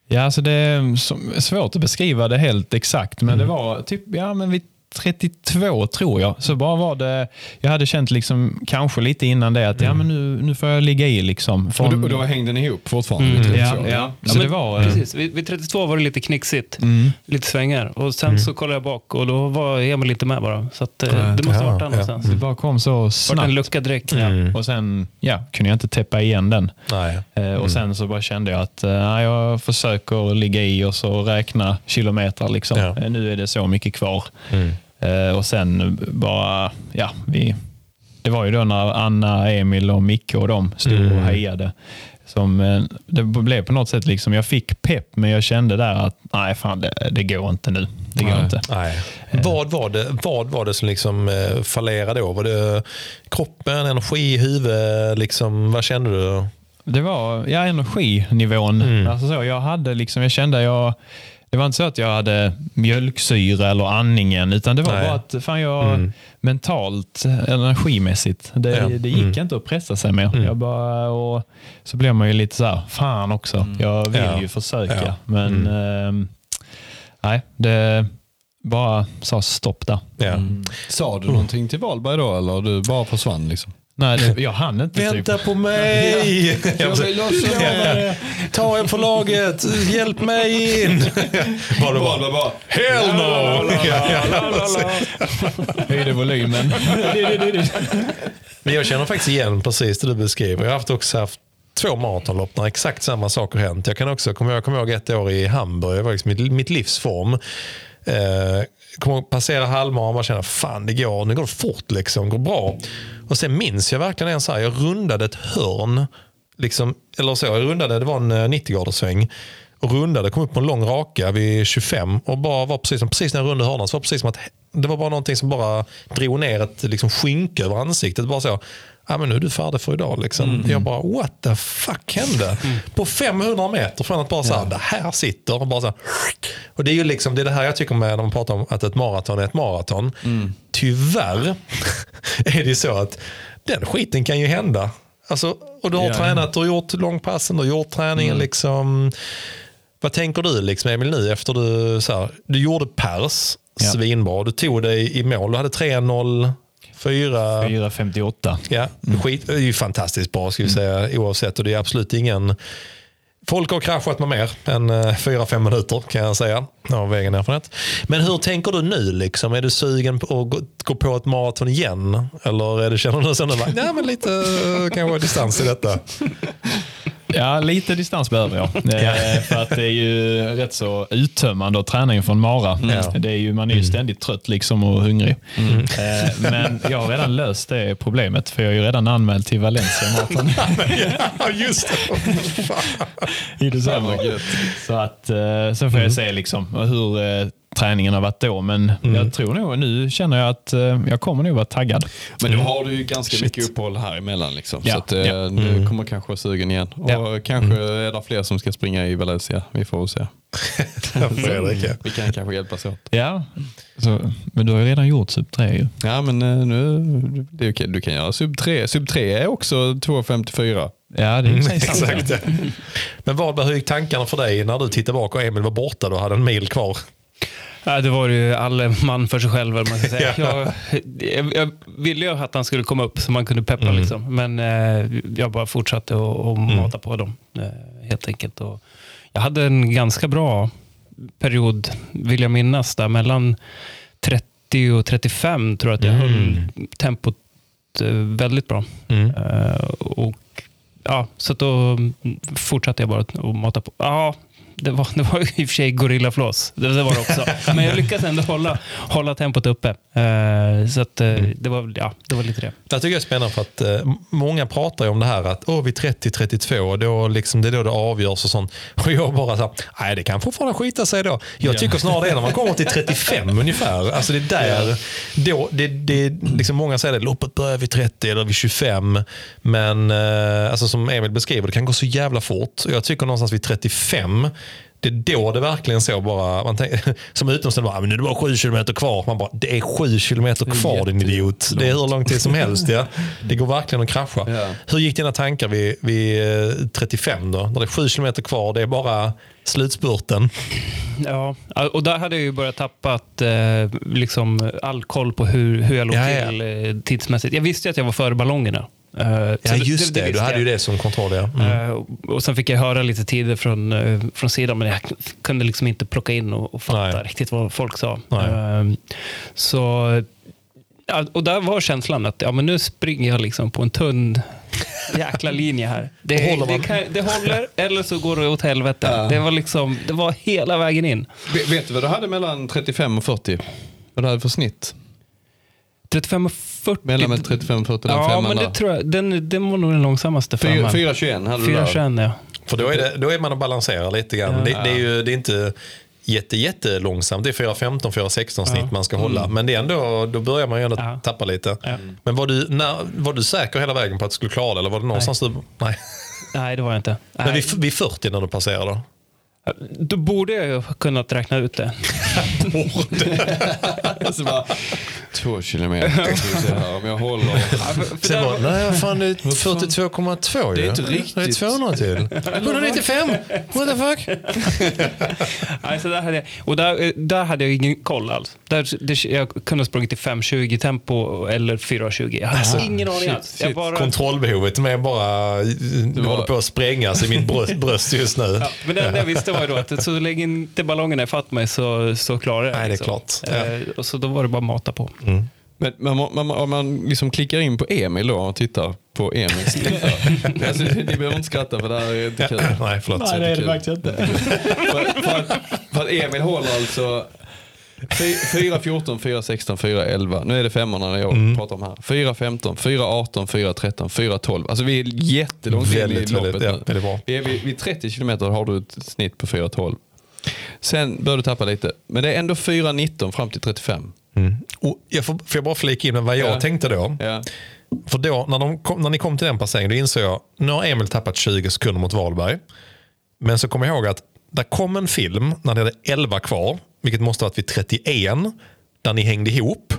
Ja, alltså det är svårt att beskriva det helt exakt, men Mm. det var typ, ja men vid 32 tror jag. Så bara var det, jag hade känt liksom kanske lite innan det att ja, men nu, nu får jag ligga i. Liksom. Och Från, då, och då hängde ni ihop fortfarande? Mm, ja, 32? ja. Så det var, eh, precis. Vid, vid 32 var det lite knixigt. Mm. Lite svängar. Och sen så kollade jag bak och då var Emil inte med bara. Så att, eh, det måste ha varit Ja, där någonstans. det bara kom så Vart en snabbt. lucka direkt. Mm. Och sen ja, kunde jag inte täppa igen den. Nej. Eh, Och sen så bara kände jag att eh, jag försöker ligga i och så räkna kilometer. Liksom. Ja. Eh, Nu är det så mycket kvar. Mm. Eh, Och sen bara, ja, vi, det var ju då när Anna, Emil och Micke och de stod Mm. och hejade. Som, eh, det blev på något sätt liksom, jag fick pepp men jag kände där att nej fan det, det går inte nu. Det går Nej. inte. Nej. Vad, var det, vad var det som liksom eh, fallerade då? Var det kroppen, energi, huvud? Liksom, vad kände du? Det var ja, energinivån. Mm. Alltså så, jag, hade liksom, jag kände jag, det var inte så att jag hade mjölksyra eller andningen, utan det var Nej. bara att fan jag Mm. mentalt, energimässigt, det, Ja. det gick Mm. inte att pressa sig mer. Mm. Jag bara, och så blev man ju lite så här, fan också, jag vill Ja. ju försöka. Ja. Men ehm, nej, det bara sa stopp där. Ja. Sa du någonting till Wahlberg då eller du bara försvann? Liksom? Nej, det, jag hann inte. Vänta typ. på mig! Jag vill också Ja. Ta en för laget, hjälp mig in! Det bara, bara hell no! Höjde volymen. Men jag känner faktiskt igen precis det du beskriver. Jag har haft också haft två maratonlopp när exakt samma saker hänt. Jag kan också komma ihåg, kommer ihåg ett år i Hamburg, det var liksom mitt, mitt livsform. Eh, kommer passera halvmara och bara känna fan det går, nu går det fort liksom, går bra. Och sen minns jag verkligen en så här, jag rundade ett hörn, liksom, eller så, jag rundade, det var en eh, 90-graders sväng. Och rundade, kom upp på en lång raka vid 25 och bara var precis, som, precis när jag rundade hörnan så var det precis som att det var bara någonting som bara drog ner ett liksom, skynke över ansiktet. Bara så, ja, men nu är du färdig för idag. Liksom. Jag bara, what the fuck hände? På 500 meter från att bara så här, det här sitter. Och, bara så här, och det är ju liksom, det, är det här jag tycker med när man pratar om att ett maraton är ett maraton. Tyvärr är det ju så att den skiten kan ju hända. Alltså, och du har Ja. tränat, du har gjort långpassen, du har gjort träningen. Liksom, vad tänker du liksom, Emil nu efter du, så här, du gjorde pers, Ja. svinbra. Du tog dig i mål. Du hade 3-0, 4... 4.58. Ja, skit, det är ju fantastiskt bra ska vi säga oavsett. Och det är absolut ingen... Folk har kraschat med mer än 4-5 minuter kan jag säga av egen erfarenhet. Men hur tänker du nu? Liksom? Är du sugen på att gå, på ett maraton igen? Eller är det, känner du bara, nej men lite eh, kanske distans i detta? Ja, lite distans behöver jag. Eh, För att det är ju rätt så uttömmande att träna inför en mara. Ja. Det är ju, man är ju ständigt trött liksom och hungrig. Eh, Men jag har redan löst det problemet för jag är ju redan anmäld till Valencia Marathon ja, just det. I december. Så att eh, så får jag se liksom hur träningen har varit då. Men jag tror nog, nu känner jag att eh, jag kommer nog vara taggad. Men då har du ju ganska mycket uppehåll här emellan. Liksom. Ja, Så att, eh, ja. du kommer kanske vara sugen igen. Och Ja. kanske är det fler som ska springa i Valencia. Vi får se. Fredrik, ja. Vi kan kanske hjälpas åt. Ja, så, men du har ju redan gjort sub 3 ju. Ja, men eh, nu, det är okej. du kan göra sub 3. Sub 3 är också 2.54. Ja, det är ju sant. Exakt. Men vad hur gick tankarna för dig när du tittade bak och Emil var borta och hade en mil kvar? Ja, det var ju all man för sig själv. Man ska säga. Ja. jag, jag, jag ville ju att han skulle komma upp så man kunde peppa. Mm. Liksom. Men eh, jag bara fortsatte att att mata på dem. Eh, helt enkelt. Och jag hade en ganska bra period, vill jag minnas, där mellan 30 och 35 tror jag att jag Mm. höll tempot eh, väldigt bra. Mm. Eh, och ja, Så då fortsatte jag bara att mata på. Ja, det var, det var i och för sig gorillaflås. Det, det var det också. Men jag lyckades ändå hålla, hålla tempot uppe. Eh, så att, eh, det, var, ja, det var lite det. Det tycker jag är spännande för att eh, många pratar om det här att oh, vid 30-32, då liksom, det är då det avgörs och sånt. Och jag bara så här, nej det kan fortfarande skita sig då. Jag tycker snarare det är när man kommer till 35 ungefär. Alltså det är där, då, det, det, liksom många säger att loppet börjar vid 30 eller vid 25. Men alltså som Emil beskriver, det kan gå så jävla fort. Jag tycker någonstans vid 35, det är då det verkligen så bara, man tänker, som utomstående bara, "Ah, men nu är det bara sju kilometer kvar. Man bara, det är sju kilometer kvar din idiot. Det är hur lång tid som helst. Ja. Det går verkligen att krascha. Ja. Hur gick dina tankar vid, vid eh, 35 då? När det är sju kilometer kvar, det är bara slutspurten. Ja, och där hade jag ju börjat tappa eh, liksom all koll på hur, hur jag låg Ja, ja. till eh, tidsmässigt. Jag visste att jag var före ballongerna. Eh, Ja, just det. Du visste hade ju det som kontroll. Ja. Mm. Eh, och sen fick jag höra lite tider från, eh, från sidan, men jag kunde liksom inte plocka in och, och fatta Nej. riktigt vad folk sa. Nej. Eh, så, ja, och där var känslan att ja, men nu springer jag liksom på en tunn jäkla linje här. Det, Håller det, kan, det håller, eller så går det åt helvete. Det, var liksom, det var hela vägen in. Vet- Vet du vad du hade mellan 35 och 40? Vad du hade för snitt? 35 och 40. Mellan med 35 och 40, den ja, femman men det där. tror jag, den, den var nog den långsammaste femman. 4,21 hade du där. 4,21 ja. För då är, det, då är man och balanserar lite grann. Det, det är ju det är inte jätte, jätte långsamt. Det är 4.15, 4.16 snitt man ska hålla. Men det är ändå, då börjar man ju ändå Ja. tappa lite. Ja. Men var du, när, var du säker hela vägen på att du skulle klara det? Eller var det någonstans du... Nej. Nej, det var jag inte. Men Nej. vid, vid 40 när du passerade? Då borde jag ju kunnat räkna ut det. Så bara, två kilometer. Här, om jag håller. Sen bara, nej vad fan det är 42,2 ju. Det är inte Det är riktigt. 200 till. 195! What the fuck? Nej, så där hade jag, och där, där hade jag ingen koll alls. Där, det, jag kunde ha sprungit i 5.20 tempo eller 4.20. Jag hade ingen aning alls. Jag bara, Kontrollbehovet med bara, var- håller på att sprängas i mitt bröst, bröst just nu. ja, men det enda jag visste var ju då att så länge inte ballongerna fatt mig så, så klarar jag Nej, det är liksom. klart. Ja. Eh, och så då var det bara att mata på. Men man, man, om man liksom klickar in på Emil då och tittar på Emils alltså, Ni behöver inte skratta för det här är inte kul. Nej, förlåt. Nej, det är det faktiskt inte. för, för, att, för att Emil håller alltså 4, 14, 4, 16, 4, 11. Nu är det femmorna jag Mm. pratar om här. 4, 15, 4, 18, 4, 13, 4, 12. Alltså vi är jättelångt in i loppet ja, nu. Vi är vid, vid 30 kilometer har du ett snitt på 4, 12. Sen bör du tappa lite. Men det är ändå 4, 19 fram till 35. Och jag får, får jag bara flika in med vad jag Ja. tänkte då? Ja. För då, när, de kom, när ni kom till den passeringen, då insåg jag, nu har Emil tappat 20 sekunder mot Wahlberg. Men så kommer jag ihåg att det kom en film när det hade 11 kvar, vilket måste ha varit vid 31, där ni hängde ihop.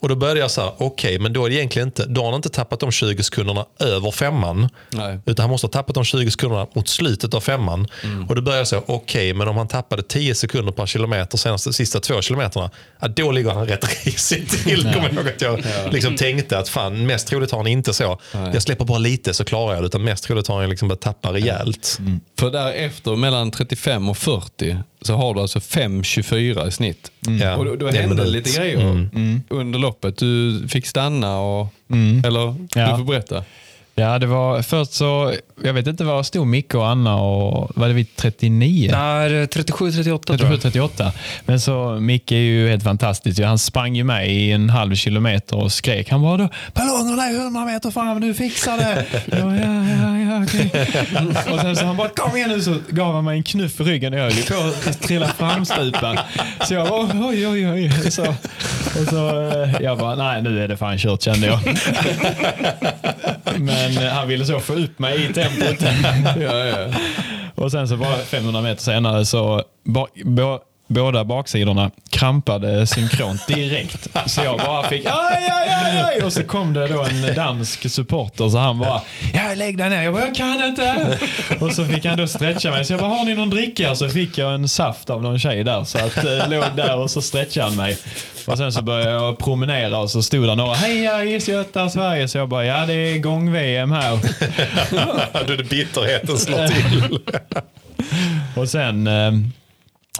Och då började jag så här, okej, men då är det egentligen inte, då har han inte tappat de 20 sekunderna över femman. Nej. Utan han måste ha tappat de 20 sekunderna mot slutet av femman. Och då började jag säga, okej, men om han tappade 10 sekunder per kilometer senaste sista två kilometerna, ja, då ligger han rätt risigt till. Kommer jag ihåg att jag liksom tänkte att fan, mest troligt har han inte så. Jag släpper bara lite så klarar jag det. Utan mest troligt har han liksom börjat tappa rejält. För därefter, mellan 35 och 40, så har du alltså 5.24 i snitt. Ja, Och då, då det hände minut. lite grejer under loppet. Du fick stanna och... Eller? Ja. Du får berätta. Ja, det var först så, jag vet inte vad stod Micke och Anna och, var det vid 39? Där, 37-38 tror 37, jag. 38. Men så Micke är ju helt fantastisk. Han sprang ju med i en halv kilometer och skrek. Han bara, ballongerna är 100 meter fram, du fixar det. Bara, ja, ja, ja, okej. Och sen så han bara, kom igen nu, så gav han mig en knuff i ryggen och jag höll på att trilla framstupan. Så jag bara, oj, oj, oj. Så, och så, eh, jag bara, nej nu är det fan kört kände jag. Men eh, han ville så få upp mig i tempot. Ja, ja. Och sen så bara 500 meter senare så ba, bo, båda baksidorna krampade synkront direkt. Så jag bara fick aj, aj, aj, aj. Och så kom det då en dansk supporter så han bara ja, lägg dig ner. Jag bara, jag kan inte. Och så fick han då stretcha mig. Så jag bara, har ni någon dricka? Så fick jag en saft av någon tjej där. Så att eh, låg där och så stretchade han mig. Och sen så började jag promenera och så stod där några, heja Isgöta Sverige. Så jag bara, ja det är gång-VM här. Det bitterheten slår till. Och sen eh,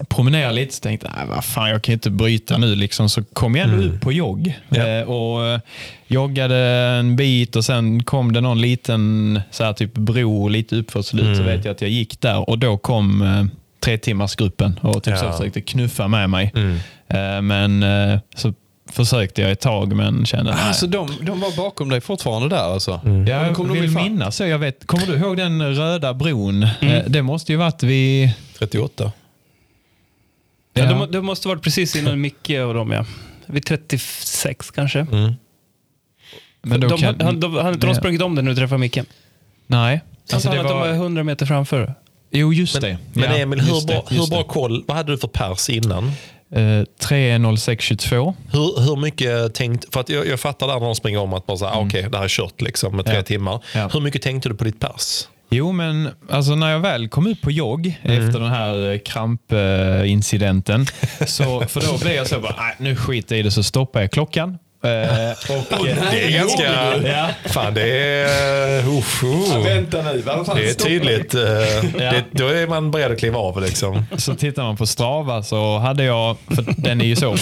promenerade lite så tänkte jag, nej vad fan jag kan inte bryta nu liksom. Så kom jag ändå ut på jogg Ja. eh, och eh, joggade en bit och sen kom det någon liten så här, typ bro lite uppförsel ut så vet jag att jag gick där och då kom eh, tre timmars gruppen och typ så Ja. försökte knuffa med mig. Eh, men eh, så försökte jag ett tag men kände nej. Alltså de, de var bakom dig fortfarande där alltså? jag kom de vill minnas så. Jag vet, kommer du ihåg den röda bron? Eh, det måste ju varit vid... 38. Ja, Ja. de, det måste varit precis innan Micke och dem ja. Vid 36 kanske. Men då de, kan- han, de, inte de Ja. sprungit om det när du träffade Micke? Nej. Alltså han det att de var var, 100 meter framför. Jo, just det. Men Ja, Emil, hur det, bra, hur bra det. koll, vad hade du för pers innan? Eh, 3.06.22. Hur, hur mycket tänkt, för att jag, jag fattar där när de springer om att bara säga, ah, okej, det här är kört liksom med tre Mm. Ja. timmar. Ja. Hur mycket tänkte du på ditt pers? Jo, men alltså, när jag väl kom ut på jogg Mm. efter den här eh, krampincidenten, så, för då blev jag så bara, nej, nu skiter jag i det, så stoppar jag klockan. Eh, och, eh, Det är ganska... Ja. Fan, det är... Uh, uh. Vänta nu, Det är tydligt. eh, det, då är man beredd att kliva av. Liksom. Så tittar man på Strava så hade jag, för den är ju så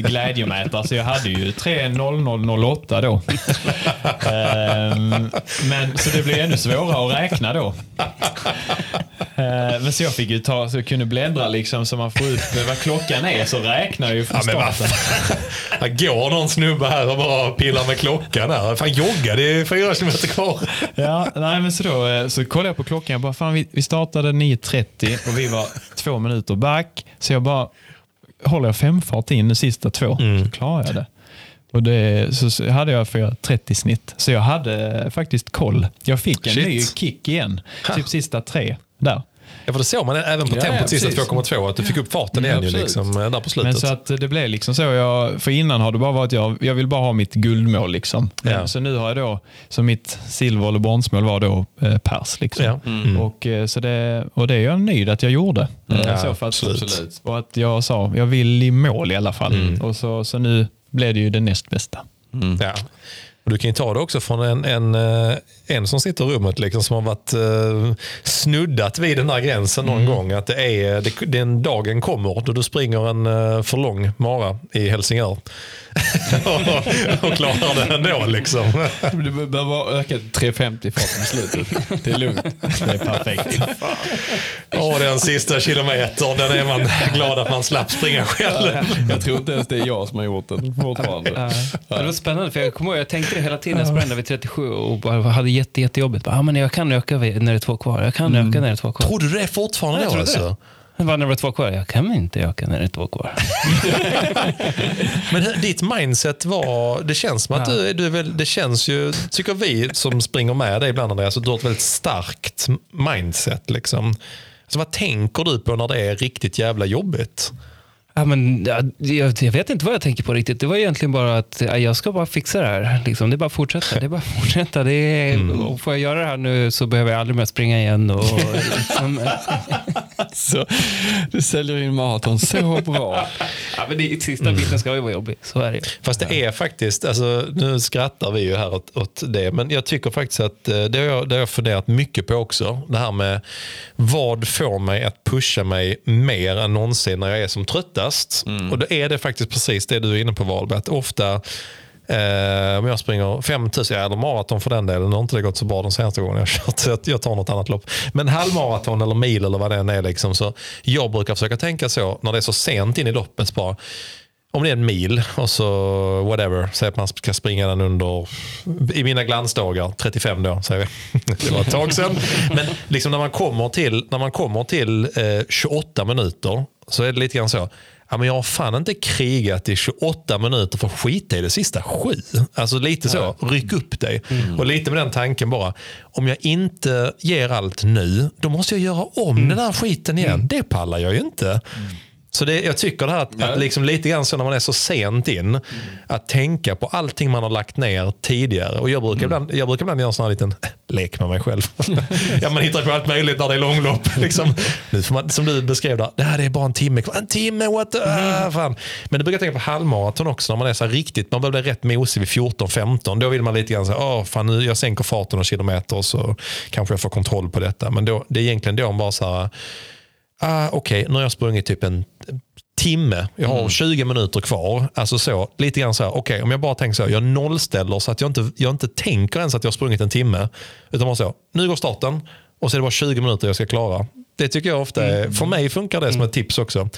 glädjemätare, så jag hade ju 3.0008 då. Ehm, men, så det blev ännu svårare att räkna då. Ehm, men så jag fick ju ta, så jag kunde bläddra liksom så man får ut vad klockan är, så räknar jag ju från Ja, men vad starten. Här går någon snubbe här och bara pillar med klockan. Här. Fan, jogga, det är fyra kilometer kvar. Ja, nej, men så, då, eh, så kollade jag på klockan och bara, fan, vi, vi startade 9.30 och vi var två minuter back. Så jag bara, håller jag femfart in de sista två så klarar jag det. Och det, så, hade jag 4.30 snitt. Så jag hade faktiskt koll. Jag fick en Shit. ny kick igen. Typ sista tre där. Ja, för det såg man även på Ja, tempot ja, sista precis. 2,2 att du fick upp farten Ja, igen ju absolut. liksom, eh, där på slutet. Men så att det blev liksom så. Jag, för innan har det bara varit jag, jag vill bara ha mitt guldmål. Liksom. Ja. Så nu har jag då, så mitt silver eller bronsmål var då eh, pers. Liksom. Ja. Mm. Och, eh, så det, och det är jag nöjd att jag gjorde. Eh, Ja, så för att, absolut. Och att jag sa, jag vill i mål i alla fall. Mm. Och så, så nu blev det ju det näst bästa. Ja. Och du kan ju ta det också från en, en, eh, en som sitter i rummet liksom, som har varit eh, snuddat vid den där gränsen någon gång. Att det är, det, den dagen kommer då du springer en eh, för lång mara i Helsingör. och, och klarar det ändå. Liksom. Du behöver öka till 350 fart på slutet. Det är lugnt. Det är perfekt. Och den sista kilometern, den är man glad att man slapp springa själv. Jag tror inte ens det är jag som har gjort den fortfarande. Ja, det var spännande, för jag kommer ihåg, jag tänkte det hela tiden. Jag sprang där vid 37 och bara hade jätte, jättejobbigt. Bara, ah, men jag kan öka när det är två kvar. Jag kan öka när det är två kvar. Trodde du det fortfarande Jag då? Alltså? var när det var två kvar. Jag kan inte öka när det är två kvar. Men ditt mindset var, det känns som att du, du är väl, det känns ju, tycker vi som springer med dig ibland Andreas, att du har ett väldigt starkt mindset. Liksom. Så vad tänker du på när det är riktigt jävla jobbigt? Ja, men, ja, jag, jag vet inte vad jag tänker på riktigt. Det var egentligen bara att ja, jag ska bara fixa det här. Liksom. Det är bara att fortsätta. Det är bara att fortsätta. Det är, och får jag göra det här nu så behöver jag aldrig mer springa igen. Och, liksom, Så, du säljer in maraton så bra. ja, men det, sista biten ska ju vara jobbig. Så är det. Fast det är faktiskt, alltså, nu skrattar vi ju här åt, åt det, men jag tycker faktiskt att eh, det har, jag, det har jag funderat mycket på också. Det här med vad får mig att pusha mig mer än någonsin när jag är som tröttast. Och då är det faktiskt precis det du är inne på Wahlberg, ofta Eh, om jag springer 5000, eller maraton för den delen, nu har inte det gått så bra de senaste gångerna jag kört, så jag tar något annat lopp. Men halvmaraton eller mil eller vad det än är, liksom, så jag brukar försöka tänka så när det är så sent in i loppet. Bara, om det är en mil och så whatever, säg att man ska springa den under, i mina glansdagar, 35 då, säger vi. Det var ett tag sedan. Men liksom när man kommer till, när man kommer till eh, 28 minuter så är det lite grann så, ja, men jag har fan inte krigat i 28 minuter för att skita i det sista sju. Alltså lite så, ryck upp dig. Och lite med den tanken bara, om jag inte ger allt nu, då måste jag göra om den här skiten igen. Det pallar jag ju inte. Så det, jag tycker det här att, att liksom lite grann så när man är så sent in, att tänka på allting man har lagt ner tidigare. Och jag brukar, ibland, jag brukar ibland göra en sån här liten lek med mig själv. ja, man hittar på allt möjligt när det är långlopp. Liksom. Nu man, som du beskrev, där, det här är bara en timme kvar. En timme, what the, ah, fan. Men du brukar tänka på halvmaraton också, när man är så här riktigt, man börjar bli rätt mosig vid 14-15. Då vill man lite grann säga, åh fan nu, jag sänker farten några kilometer och så kanske jag får kontroll på detta. Men då, det är egentligen då man bara så här, ah, okej, nu har jag sprungit typ en timme, jag har 20 minuter kvar. Alltså så, lite grann så här, okej om jag bara tänker så här, jag nollställer så att jag inte, jag inte tänker ens att jag har sprungit en timme. Utan bara så, nu går starten och så är det bara 20 minuter jag ska klara. Det tycker jag ofta är, för mig funkar det som ett tips också.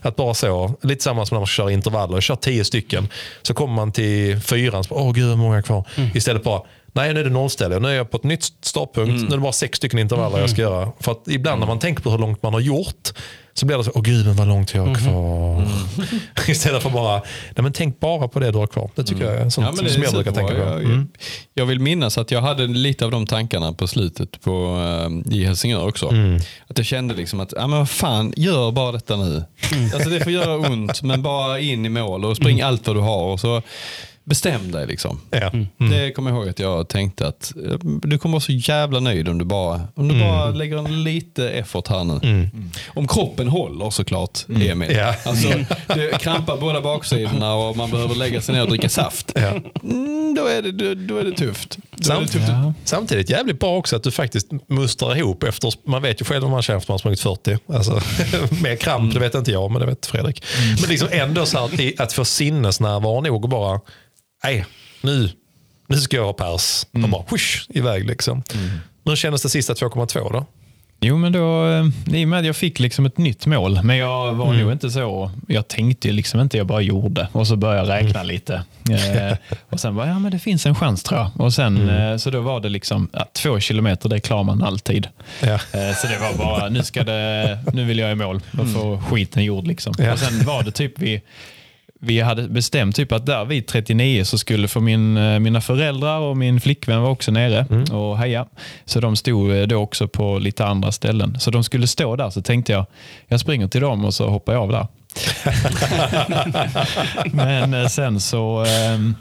Att bara så, lite samma som när man kör intervaller, jag kör 10 stycken. Så kommer man till fyran, åh gud hur många kvar. Istället bara, Nej, nu är det nollställe. Nu är jag på ett nytt startpunkt. Nu är det bara sex stycken intervaller jag ska göra. För att ibland när man tänker på hur långt man har gjort så blir det så, åh gud men vad långt jag har kvar. Istället för bara, nej men tänk bara på det du har kvar. Det tycker jag är sånt Ja, som är jag brukar tänka på. Jag, Mm. jag vill minnas att jag hade lite av de tankarna på slutet på, eh, i Helsingör också. Mm. Att jag kände liksom att, ja men vad fan, gör bara detta nu. Alltså det får göra ont, men bara in i mål och spring allt vad du har. Och så bestäm dig liksom. Ja. Det kommer jag ihåg att jag tänkte att eh, du kommer vara så jävla nöjd om du bara, om du bara lägger en lite effort här nu. Om kroppen håller såklart, Emil. Ja. Alltså, det krampar båda baksidorna och man behöver lägga sig ner och dricka saft. Ja. Mm, då, är det, då, då är det tufft. Då är det Samt, tufft. Ja. Samtidigt jävligt bra också att du faktiskt mustrar ihop efter, man vet ju själv om man känner efter man har sprungit 40. Alltså, med kramp, det vet inte jag, men det vet Fredrik. Men liksom ändå så här, att, få sinnesnärvaro nog och bara, nej, nu, nu ska jag ha pers. Och bara husch, iväg liksom. Hur kändes det sista 2,2 då? Jo, men då, eh, i och med att jag fick liksom ett nytt mål, men jag var nog inte så, jag tänkte liksom inte, jag bara gjorde. Och så började jag räkna lite. Eh, och sen bara, ja men det finns en chans tror jag. Och sen, eh, så då var det liksom, ja, två kilometer, det klarar man alltid. Ja. Eh, så det var bara, nu, ska det, nu vill jag i mål och få skiten gjord. Liksom. Ja. Och sen var det typ vi, vi hade bestämt typ att där vid 39 så skulle för min, eh, mina föräldrar och min flickvän var också nere och heja. Så de stod eh, då också på lite andra ställen. Så de skulle stå där så tänkte jag, jag springer till dem och så hoppar jag av där. Men eh, sen så, ehm,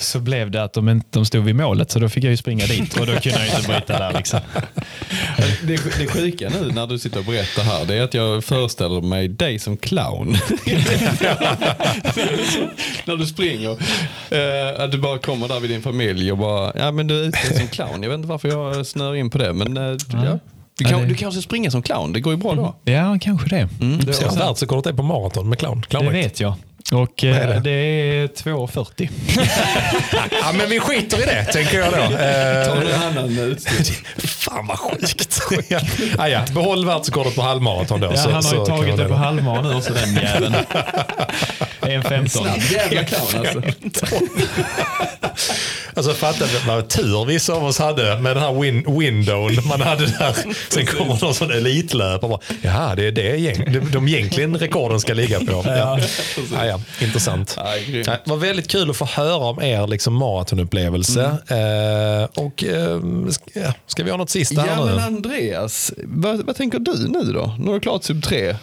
så blev det att de, inte, de stod vid målet så då fick jag ju springa dit och då kunde jag inte bryta där. Liksom. Det, det sjuka nu när du sitter och berättar här, det är att jag föreställer mig dig som clown. när du springer. Eh, att du bara kommer där vid din familj och bara, ja men du är ute som clown. Jag vet inte varför jag snör in på det, men eh, ja. Du, kan, det- du kanske springer som clown, det går ju bra då. Ja, kanske det. Det ser världsrekordet är på maraton med clown. Det clownrikt. vet jag. Och eh, är det? det? är 2,40. Ja, men vi skiter i det, tänker jag då. Eh, Tar du en annan utstyr? Fan vad sjukt. ja, ah, ja. Behåll världsrekordet på halvmaraton då. Ja, så, han har så ju tagit det på halvmara nu också den jäveln. 1,15. Jävla clown alltså. Alltså fatta vad tur vissa av oss hade med den här win windown man hade där. Sen kommer någon sån elitlöpare och bara, jaha det är det gäng, de, de egentligen rekorden ska ligga på. Ja. Ja, ja, intressant. Ja. Nej, Det var väldigt kul att få höra om er liksom, maratonupplevelse. Eh, och, eh, ska, ja, vi ha något sista Ja nu? men Andreas, vad, vad tänker du nu då? Nu har du klart sub 3.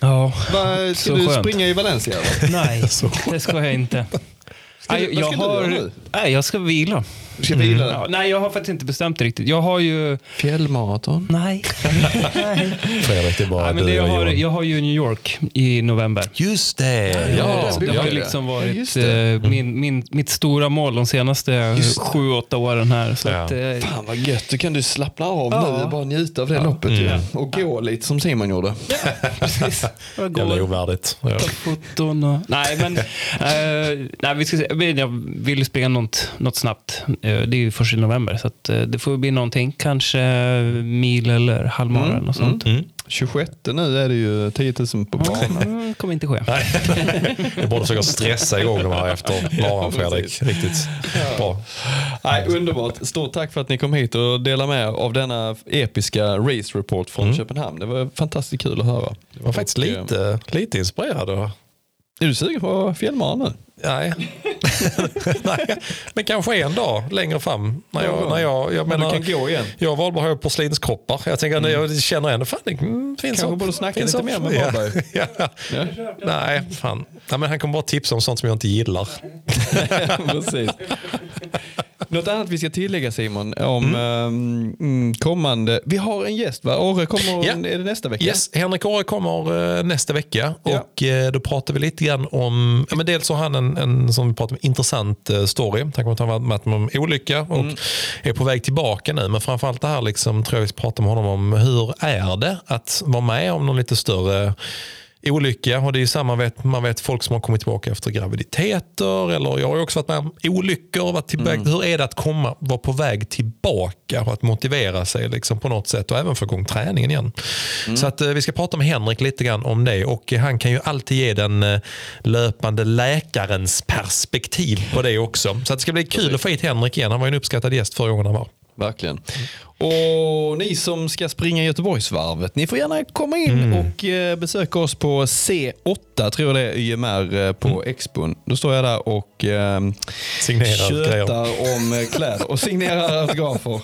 Ja, Vad, ska Så du skönt. springa i Valencia? Eller? nej, det ska jag inte. Ska du- Nej, vad jag, ska du göra har, nu? nej, jag ska vila. Du ska vila? Ja, nej, jag har faktiskt inte bestämt det riktigt. Jag har ju... Fjällmaraton? Nej. nej. Fredrik, det är bara nej men det, jag, har, jag har ju New York i november. Just det. Ja, Så det det har liksom Ja, varit just det. eh, min, min, mitt stora mål de senaste sju, åtta åren här. Så Ja. att, eh, Fan vad gött, då kan du slappna av Ja. nu och bara njuta av det loppet ju. Och gå lite som Simon gjorde. precis. Jag Jävla ovärdigt. Ja. ta foton och... Nej, men eh, nej, vi ska se. Jag vill springa något, något snabbt. Eh, det är ju först i november, så att, eh, det får bli någonting. Kanske mil eller halvmara eller något sånt. Mm. 26 nu är det ju 10 000 på banan. Mm, kommer inte ske. Jag borde försöka stressa igång de här efter maran Fredrik. Riktigt bra. Nej, underbart. Stort tack för att ni kom hit och delade med er av denna episka race report från Köpenhamn. Det var fantastiskt kul att höra. Jag var faktiskt eh, lite, lite inspirerad. och- Är du sugen på fjällmaran nu? Nej. Nej, men kanske en dag längre fram. När jag, när jag, jag Men du menar, kan gå igen. jag och Wahlberg har ju porslinskroppar. Jag tänker att jag känner ändå, fan det mm, finns Kanske borde snacka lite mer med Ja, Wahlberg. ja. Ja. Nej, fan. Nej, men han kommer bara tipsa om sånt som jag inte gillar. Precis. Något annat vi ska tillägga Simon om mm, kommande. Vi har en gäst va? Orre kommer, Ja. är det nästa vecka? Yes, Henrik Åre kommer eh, nästa vecka Ja. och eh, då pratar vi lite grann om, ja, men dels har han en, en som vi pratar om, intressant eh, story. Han kommer att ha varit med om olycka och Mm. är på väg tillbaka nu. Men framförallt det här liksom, tror jag vi ska prata med honom om hur är det att vara med om någon lite större olycka. Och det är ju samma, vet, man vet folk som har kommit tillbaka efter graviditeter. Eller jag har också varit med om olyckor. Varit tillbaka. Mm. Hur är det att komma, vara på väg tillbaka och att motivera sig liksom på något sätt och även få igång träningen igen. Mm. Så att, eh, vi ska prata med Henrik lite grann om det och eh, han kan ju alltid ge den eh, löpande läkarens perspektiv på det också. Så det ska bli kul att få hit Henrik igen. Han var ju en uppskattad gäst förra gången han var. Verkligen. Och ni som ska springa Göteborgsvarvet, ni får gärna komma in Mm. och eh, besöka oss på C8, tror jag det är, YMR eh, på Mm. Expon. Då står jag där och eh, tjötar om eh, kläder och signerar autografer.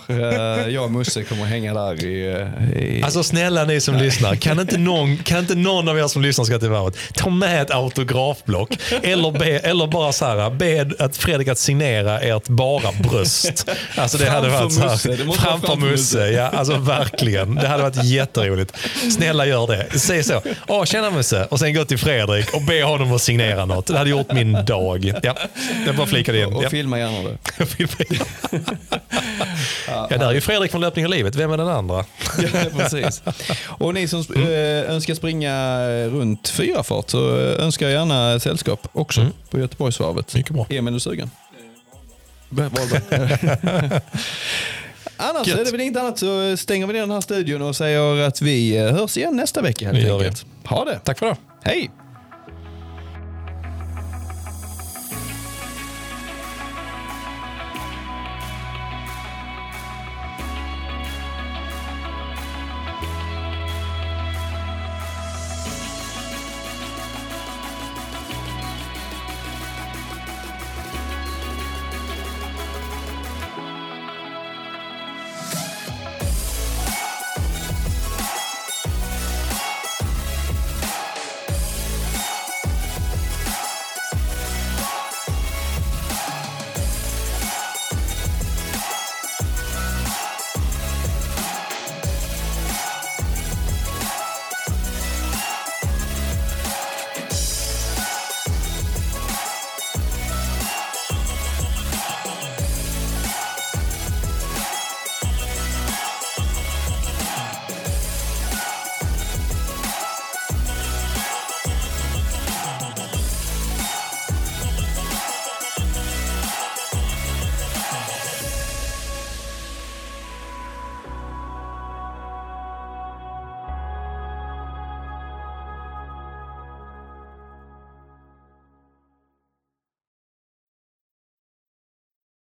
Jag och Musse kommer hänga där i... i Alltså snälla ni som lyssnar, kan inte, någon, kan inte någon av er som lyssnar ska till varvet ta med ett autografblock eller, be, eller bara så här, be att Fredrik att signera ert bara bröst. Alltså det hade Framför varit så här, Musse, framför framför Musse. Ja, alltså verkligen. Det hade varit jätteroligt. Snälla gör det. Säg så. Åh, tjena Musse. Och sen gå till Fredrik och be honom att signera något. Det hade gjort min dag. Ja, jag bara flikade in. och Ja. filma gärna det. Ja, där är ju Fredrik från Löpning och livet. Vem är den andra? Ja, precis. Och ni som eh, önskar springa runt fyrafart så eh, önskar jag gärna sällskap också på Göteborgsvarvet. Mycket bra. Emil, är du sugen? Annars Gött. är det väl inget annat så stänger vi ner den här studion och säger att vi eh, hörs igen nästa vecka helt Det enkelt. Ha det. Tack för det. Hej!